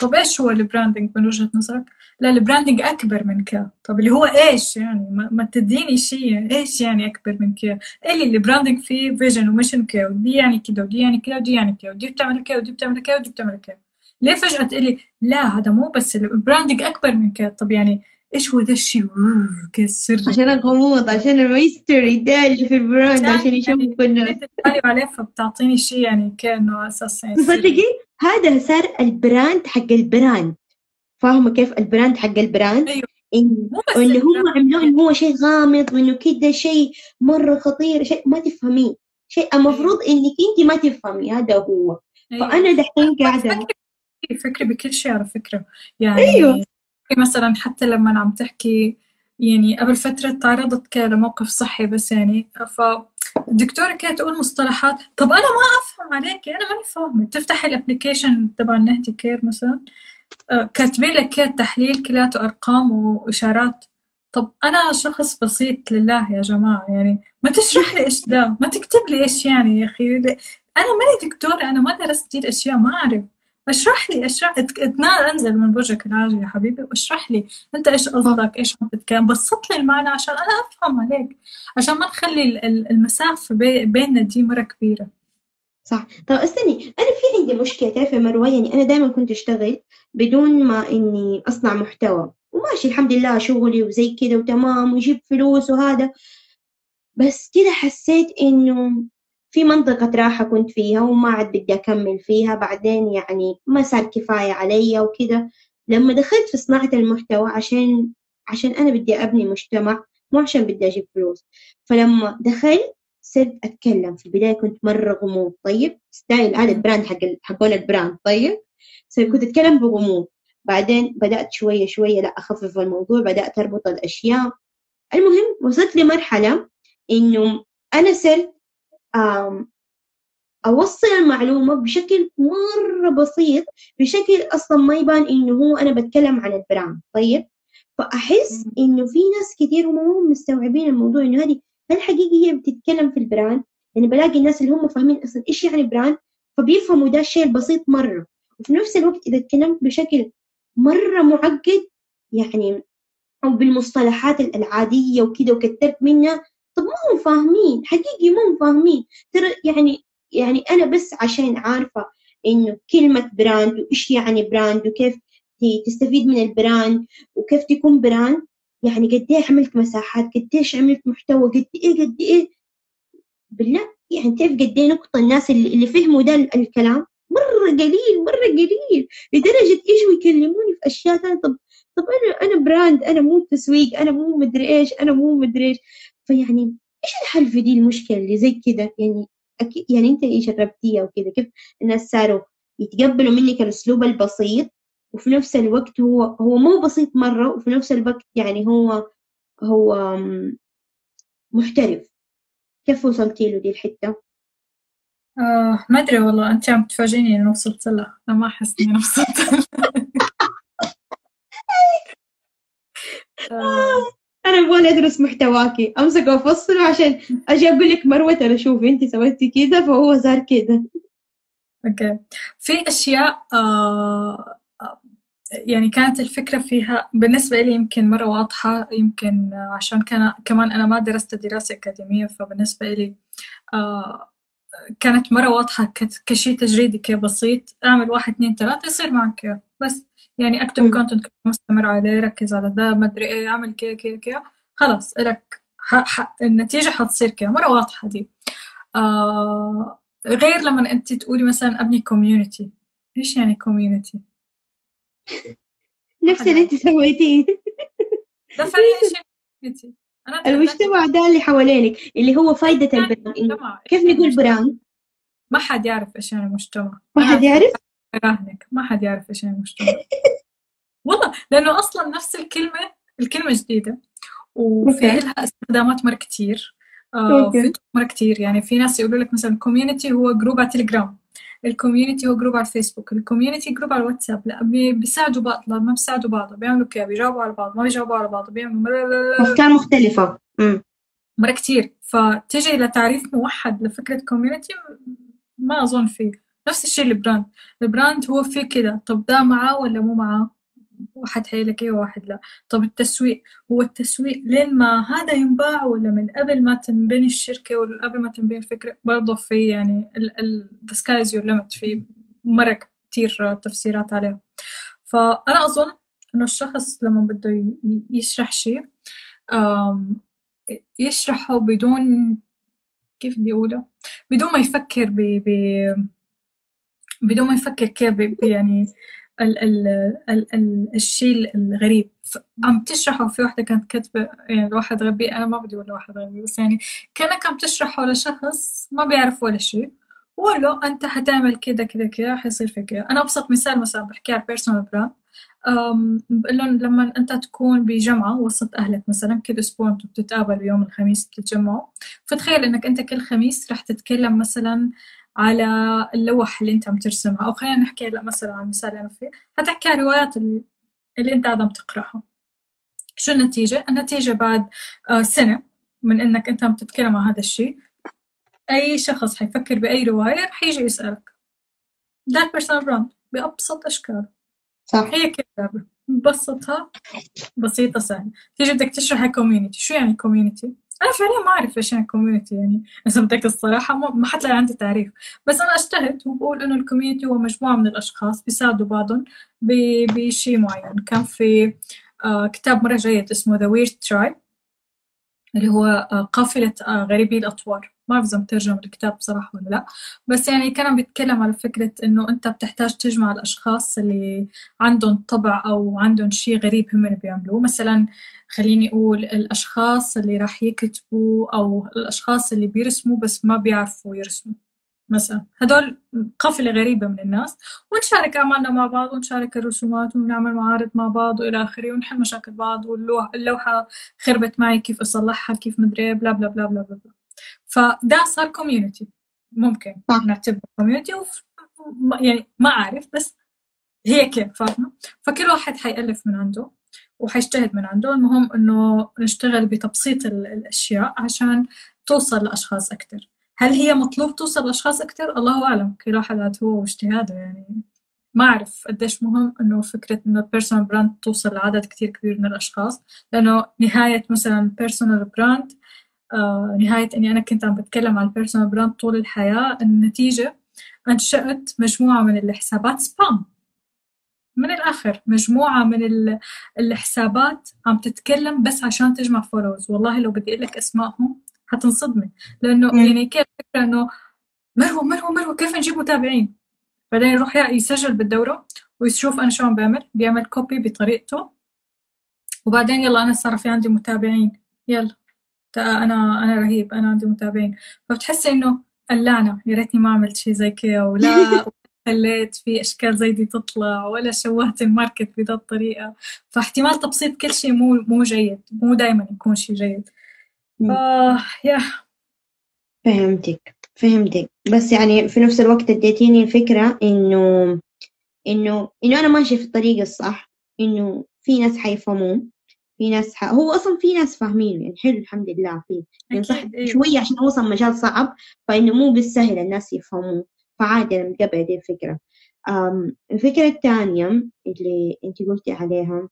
طب إيش هو ال branding من وجهة نظرك؟ لا ال branding أكبر من كده. طب اللي هو إيش يعني؟ ما, تديني شيء. إيش يعني أكبر من كده؟ اللي ال branding فيه؟ vision و mission كده. ودي يعني كده ودي يعني كده ودي يعني كده. ودي بتعمل كده ودي بتعمل كده ودي بتعمل كده. ليه فجأة تقولي لا هذا مو بس ال branding أكبر من كده؟ طب يعني إيش هو ذا الشيء؟ كالسر عشان الغموض عشان ال mystery داج في ال brand عشان يشوفوا كنا تتكلم عليه فبتعطيني شيء يعني كأنه أساس يعني تصدقي هذا صار البراند حق البراند فاهمة كيف البراند حق البراند أيوه. إن هم عملوه إنه هو شيء غامض وإنه كده شيء مرة خطير شيء ما تفهميه شيء المفروض أيوه. إنك أنت ما تفهمي هذا هو أيوه. فأنا دحين قاعدة فكري بكل شيء على فكرة يعني أيوه. مثلا حتى لما عم تحكي يعني قبل فترة تعرضت لموقف صحي بس يعني فالدكتورة كانت تقول مصطلحات. طب أنا ما أفهم عليكي أنا ماني فاهمة. تفتحي ال application تبع النهتي care مثلا. آه، كاتبين لك كده تحليل كلياته أرقام وإشارات. طب أنا شخص بسيط لله يا جماعة يعني ما تشرح لي إيش ده؟ ما تكتب لي إيش يعني يا أخي؟ أنا ماني دكتورة أنا ما درست دي الأشياء ما أعرف. اشرح لي اشرح انزل من برجك العاجي يا حبيبي واشرح لي. انت إيش قصدك؟ إيش عم تتكلم؟ بسط لي المعنى عشان أنا افهم عليك. عشان ما نخلي المسافه بيننا دي مرة كبيرة. صح. طب استني أنا في عندي مشكلة تعرفي مروة؟ يعني أنا دائما كنت أشتغل بدون ما إني أصنع محتوى. وماشي الحمد لله شغلي وزي كده وتمام ويجيب فلوس وهذا. بس كده حسيت إنه في منطقة راحة كنت فيها وما عاد بدي أكمل فيها. بعدين يعني ما صار كفاية علي وكده. لما دخلت في صناعة المحتوى عشان عشان أنا بدي أبني مجتمع مو عشان بدي أجيب فلوس. فلما دخلت صرت أتكلم. في البداية كنت مرة غموض. طيب؟ style هذا ال brand حق حقون ال brand. طيب؟ كنت أتكلم بغموض. بعدين بدأت شوية شوية لا أخفف الموضوع. بدأت أربط الأشياء. المهم وصلت لمرحلة إنه أنا صرت أوصل المعلومة بشكل مرة بسيط بشكل أصلا ما يبان إنه هو أنا بتكلم عن ال brand. طيب؟ فأحس إنه في ناس كثير هم مو مستوعبين الموضوع إنه هذه هل حقيقي هي بتتكلم في ال brand يعني بلاقي الناس اللي هم فاهمين أصلا إيش يعني brand فبيفهموا ده الشيء البسيط مرة. وفي نفس الوقت إذا تكلمت بشكل مرة معقد يعني أو بالمصطلحات العادية وكذا وكترت منها طب هم فاهمين حقيقي هم فاهمين. ترى يعني يعني أنا بس عشان عارفة إنه كلمة brand وإيش يعني brand وكيف تستفيد من ال brand وكيف تكون brand يعني قد إيه عملت مساحات قد إيش عملت محتوى قد إيه قد إيه. بالله يعني تعرف قد إيه نقطة الناس اللي, اللي فهموا ده الكلام؟ مرة قليل مرة قليل. لدرجة يجوا يكلموني في أشياء ثانية؟ طب طب أنا أنا brand أنا مو تسويق أنا مو مدري إيش أنا مو مدري إيش. فيعني إيش الحل في دي المشكلة اللي زي كده؟ يعني أكيد يعني أنت إيش جربتيها وكذا كيف الناس صاروا يتقبلوا منك الأسلوب البسيط وفي نفس الوقت هو هو مو بسيط مرة وفي نفس الوقت يعني هو هو محترف. كيف وصلتي له دي الحتة؟ آه ما أدري والله أنت عم تفاجئني إنه وصلت له أنا ما أحس إني وصلت آه. أنا أبغى أدرس محتواكي. أمسكه وأفصله عشان أجي أقول لك مروة ترى شوفي انت سويتي كذا فهو صار كذا. okay. في أشياء آه يعني كانت الفكرة فيها بالنسبة لي يمكن مرة واضحة يمكن عشان كان كمان أنا ما درست دراسة أكاديمية فبالنسبة لي آه كانت مرة واضحة كشيء تجريدي كبسيط أعمل واحد اثنين ثلاثة يصير معك بس. يعني اكتب content مستمر عليه ركز على ده ما أدري إيه أعمل كذا كذا كذا. خلاص لك النتيجة حتصير كذا. مرة واضحة دي. آه غير لما أنت تقولي مثلا أبني community إيش يعني community؟ نفس اللي أنت سويتيه. ده فعلا إيش يعني المجتمع ده اللي حوالينك اللي هو فايدة ال brand كيف نقول brand؟ ما حد يعرف إيش يعني مجتمع ما حد يعرف؟ اراهنك ما حد يعرف إيش يعني مجتمع والله لأنه أصلا نفس الكلمة الكلمة جديدة وفي لها استخدامات مرة كتير. آه في مرة كتير. يعني في ناس يقولوا لك مثلا community هو group على تليجرام ال community هو group على الفيسبوك ال community group على الواتساب لا بيساعدوا بعض لا ما بيساعدوا بعض بيعملوا كيف بيجاوبوا على بعض ما بيجاوبوا على بعض بيعملوا أفكار مختلفة. مرة كتير. فتجي لتعريف موحد لفكرة community ما أظن فيه. نفس الشيء ال brand ال brand هو في كده. طب ده معاه ولا مو معاه؟ واحد حيلك إيه وواحد لا. طب التسويق. هو التسويق لين ما هذا ينباع ولا من قبل ما تنبني الشركة ولا قبل ما تنبني الفكرة برضه في يعني the sky is your في مرة كتير تفسيرات عليها. فأنا أظن إنه الشخص لما بده يشرح شيء يشرحه بدون كيف بدي بدون ما يفكر ب بدون ما يفكر كيف يعني ال ال ال ال الشيء الغريب. عم تشرحه في واحدة كانت كاتبة يعني الواحد غبي. أنا ما بدي أقول واحد غبي بس يعني كأنك عم تشرحه لشخص ما بيعرف ولا شيء. له أنت حتعمل كذا كذا كذا حيصير في كذا أنا أبسط مثال مثلا بحكي على personal brand بقول لهم لما أنت تكون بجمعة وسط أهلك مثلا كل أسبوع أنتوا بتتقابلوا يوم الخميس بتتجمعوا. فتخيل إنك أنت كل خميس رح تتكلم مثلا على اللوح اللي انت عم ترسمها. أو خلينا نحكي هلا مثلا عن مثال أنا فيه. حتحكي عن الروايات اللي, اللي انت عم تقرأها. شو النتيجة؟ النتيجة بعد آه، سنة من إنك أنت عم تتكلم عن هذا الشيء. أي شخص حيفكر بأي رواية رح يجي يسألك. ده personal brand بأبسط أشكال. صح. هي كتابة مبسطها بسيطة سهلة. تيجي بدك تشرح community شو يعني community؟ أنا فعليا ما أعرف إيش يعني community يعني. إذا بدك الصراحة ما حتلاقي عندي تعريف. بس أنا أجتهد وبقول إنه ال community هو مجموعة من الأشخاص بيساعدوا بعضهم بشيء معين. كان في آه كتاب مرة جيد اسمه The Weird Tribe اللي هو آه قافلة آه غريبي الأطوار. ما بعرف إذا مترجم الكتاب بصراحة ولا لا. بس يعني كان بيتكلم على فكرة إنه أنت بتحتاج تجمع الأشخاص اللي عندهم طبع أو عندهم شيء غريب هم اللي بيعملوه. مثلا خليني أقول الأشخاص اللي راح يكتبوا أو الأشخاص اللي بيرسموا بس ما بيعرفوا يرسموا. مثلا هدول قافلة غريبة من الناس. ونشارك أعمالنا مع بعض ونشارك الرسومات ونعمل معارض مع بعض وإلى آخره ونحل مشاكل بعض واللوحة خربت معي كيف أصلحها كيف مدري بلا بلا بلا بلا بلا. فده صار community ممكن نعتبره community وف... يعني ما أعرف بس هيك فاهمة؟ فكل واحد حيألف من عنده وحيجتهد من عنده. المهم إنه نشتغل بتبسيط الأشياء عشان توصل لأشخاص أكتر. هل هي مطلوب توصل لأشخاص أكتر؟ الله أعلم. كل واحد هو واجتهاده يعني. ما أعرف قديش مهم إنه فكرة إنه ال personal brand توصل لعدد كتير كبير من الأشخاص. لأنه نهاية مثلا personal brand نهاية إني أنا كنت عم بتكلم عن ال personal brand طول الحياة. النتيجة أنشأت مجموعة من الحسابات spam من الآخر مجموعة من الحسابات عم تتكلم بس عشان تجمع follows والله لو بدي أقول لك أسمائهم حتنصدمي. لأنه. يعني كيف فكرة إنه مروة مروة مروة كيف نجيب متابعين؟ بعدين يروح يسجل بالدورة ويشوف أنا شو عم بعمل بيعمل copy بطريقته. وبعدين يلا أنا صار في عندي متابعين. يلا. أنا أنا رهيب أنا عندي متابعين. فبتحسي انه اللعنه يا ريتني ما عملت شيء زي كذا ولا خليت في أشكال زي دي تطلع ولا شوهت ال market بهذه الطريقة. فاحتمال تبسيط كل شيء مو مو جيد مو دائما يكون شيء جيد. ف يا. فهمتك فهمتك. بس يعني في نفس الوقت اديتيني الفكرة إنه إنه إنه أنا ماشية في الطريق الصح إنه في ناس حيفهمون. في ناس ح... هو أصلا في ناس فاهمين يعني حلو الحمد لله فيه يعني صح إيه. شوية عشان أوصل مجال صعب فإنه مو بالسهل الناس يفهموه فعادي أنا متقبله دي الفكرة أم الفكرة الثانية اللي أنت قلتي عليها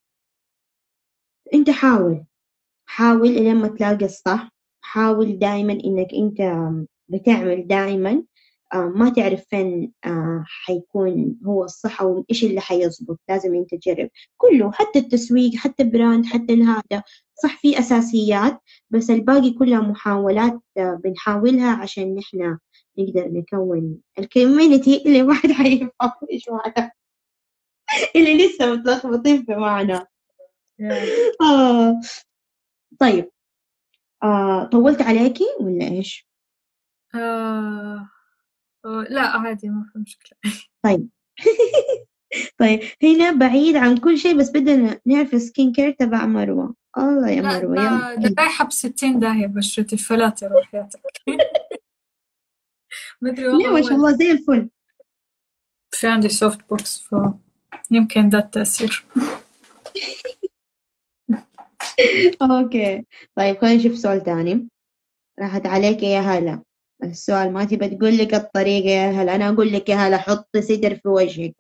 أنت حاول حاول لما تلاقي الصح حاول دائما إنك أنت بتعمل دائما ما تعرف فين آه، حيكون هو الصح أو إيش اللي حيظبط لازم أنت تجرب. كله حتى التسويق حتى brand حتى الهذا صح في أساسيات بس الباقي كلها محاولات آه، بنحاولها عشان نحن نقدر نكون ال community اللي ما حد حيفهم إيش معناه اللي لسه متلخبطين في معنى آه. طيب آه، طولت عليكي ولا إيش؟ آه. لا عادي ما في مشكلة. طيب. طيب هنا بعيد عن كل شيء بس بدنا نعرف السكين كير تبع مروة. الله يا مروة يا ده رايحة بستين داهية بشرتي فلاتي روحياتك مدري والله ما شاء الله زي الفل. في عندي سوفت بوكس فيمكن ده التأثير. أوكي. طيب خلينا نشوف سؤال تاني. راحت عليك يا هلا. السؤال ما تبى تقول لك الطريقة؟ يا هلا أنا أقول لك يا هلا حط سدر في وجهك؟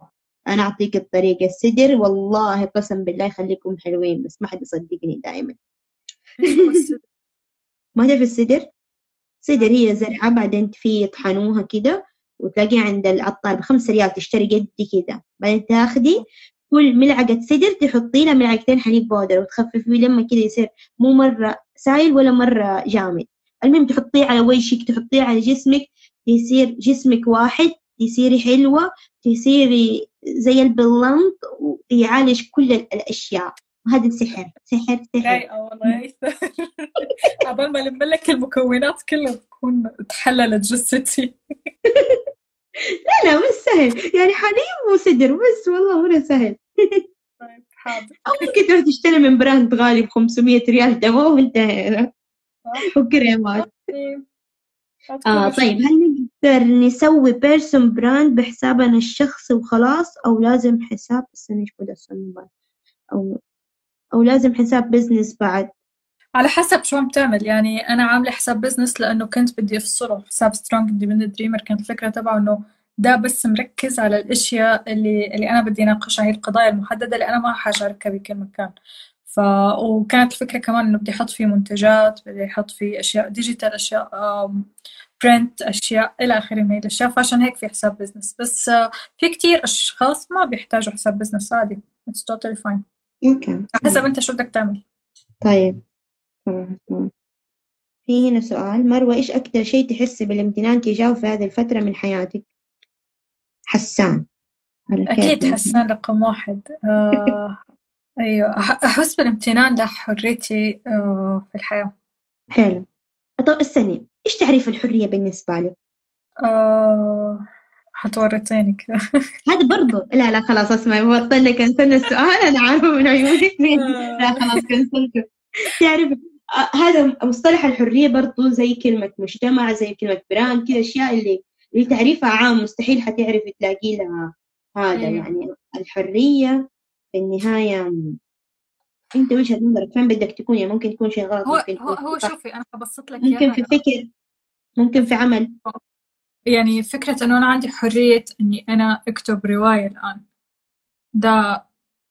أنا أعطيك الطريقة. السدر والله قسم بالله يخليكم حلوين بس ما حد يصدقني دائما. ما تعرف السدر؟ سدر هي زرعة بعدين في يطحنوها كده وتلاقيها عند العطار بخمسة ريال تشتري قد كده. بعدين تاخدي كل ملعقة سدر تحطي لها ملعقتين حليب بودر وتخففيه لما كده يصير مو مرة سايل ولا مرة جامد. المهم تحطيه على وجهك تحطيه على جسمك يصير جسمك واحد تصيري حلوة تصيري زي البلنط ويعالج كل الأشياء. وهذا سحر سحر سحر. رايقة والله عبال ما ألم لك المكونات كلها تكون تحللت جثتي. لا لا مش سهل. يعني حليب وصدر بس والله مرة سهل. طيب حاضر. أو ممكن تروح تشتري من brand غالي ب 500 ريال تمام وانتهينا وكريمات آه طيب هل نقدر نسوي personal brand بحسابنا الشخصي وخلاص أو لازم حساب أستنى إيش بدأ أو أو لازم حساب business بعد؟ على حسب شو عم تعمل. يعني أنا عاملة حساب business لأنه كنت بدي أفصله. حساب strong independent dreamer كانت الفكرة تبعه إنه ده بس مركز على الأشياء اللي اللي أنا بدي أناقشها. هي القضايا المحددة اللي أنا ما حشاركها بكل مكان. ف وكانت الفكرة كمان إنه بدي أحط فيه منتجات بدي أحط فيه أشياء digital أشياء print أشياء إلى آخره من الأشياء فعشان هيك في حساب business بس في كتير أشخاص ما بيحتاجوا حساب business عادي. It's totally fine. يمكن. حسب أنت شو بدك تعمل. طيب. في هنا سؤال. مروة إيش أكثر شيء تحسي بالامتنان تجاهه في هذه الفترة من حياتك؟ حسان. أكيد حسان رقم واحد. آه أيوة أحس بالامتنان لحريتي آه في الحياة. حلو. طب استني إيش تعريف الحرية بالنسبة لك؟ آه حتورطيني كذا هذا برضو. لا لا خلاص اسمعي بطل لك كنسلنا السؤال أنا عارفة من عيونك لا خلاص كنسلته تعرف آه، هذا مصطلح الحرية برضو زي كلمة مجتمع زي كلمة براند كذا أشياء اللي اللي تعريفها عام مستحيل حتعرف تلاقي لها هذا أيوة. يعني الحرية. في النهاية أنت وجهة نظرك فين بدك تكون يعني ممكن تكون شيء غلط هو ممكن هو, هو شوفي أنا حبسط لك ممكن في فكر ممكن في عمل. يعني فكرة إنه أنا عندي حرية إني أنا أكتب رواية الآن. ده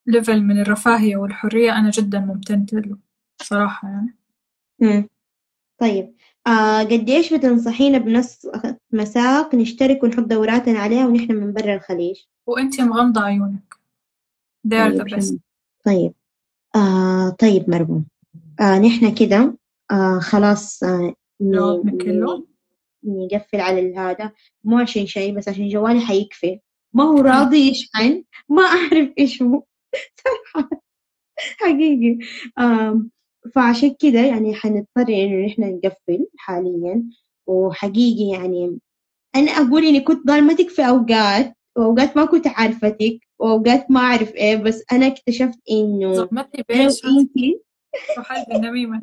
ليفل من الرفاهية والحرية أنا جدا ممتنة له صراحة يعني. مم. طيب آه قديش بتنصحينا بنص مساق نشترك ونحط دوراتنا عليها ونحن من برا الخليج؟ وأنت مغمضة عيونك. They are the طيب best طيب آه طيب مربو. آه نحن كده آه خلاص آه نقفل على هذا. مو عشان شيء بس عشان جوالي حيقفل ما هو راضي يشحن ما أعرف إيش هو. صراحة حقيقي. آه فعشان كده يعني حنضطر إنه نحن نقفل حاليا. وحقيقي يعني أنا أقول إني كنت ظالمتك في أوقات وأوقات ما كنت عارفتك. وأوقات ما أعرف إيه بس أنا اكتشفت إنه ظلمتني؟ إنتي وحال النميمة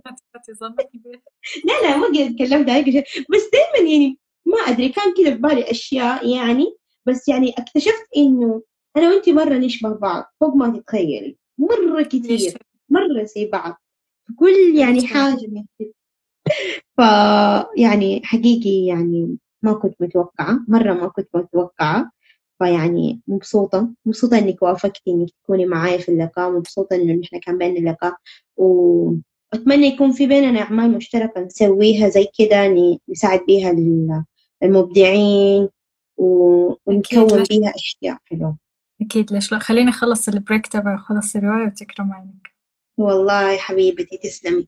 ظلمتني؟ لا لا ما قد تكلمت عليك بس دائما يعني ما أدري كان كذا في بالي أشياء يعني. بس يعني اكتشفت إنه أنا وأنتي مرة نشبه بعض فوق ما تتخيلي. مرة كثير مرة زي بعض. في كل يعني حاجة ف يعني حقيقي يعني ما كنت متوقعة مرة ما كنت متوقعة. فيعني مبسوطة. مبسوطة إنك وافقتي إنك تكوني معايا في اللقاء. مبسوطة إنه نحن كان بيننا لقاء. وأتمنى يكون في بيننا أعمال مشتركة نسويها زي كده نساعد بيها المبدعين ونكون بيها أشياء حلوة. أكيد ليش لا خليني أخلص البريك تبعي وخلص الرواية وتكرم عينك والله يا حبيبتي تسلمي.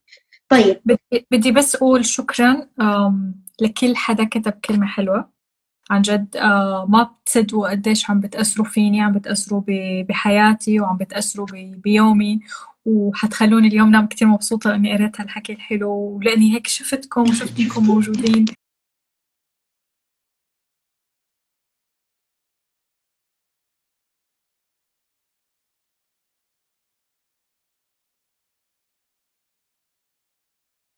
طيب. بدي, بدي بس أقول شكرا لكل حدا كتب كلمة حلوة. عن جد آه ما بتصدقوا قديش عم بتأثروا فيني عم بتأثروا بحياتي وعم بتأثروا بيومي. وحتخلوني اليوم نام كتير مبسوطة إني قريت هالحكي الحلو ولأني هيك شفتكم وشفت إنكم موجودين.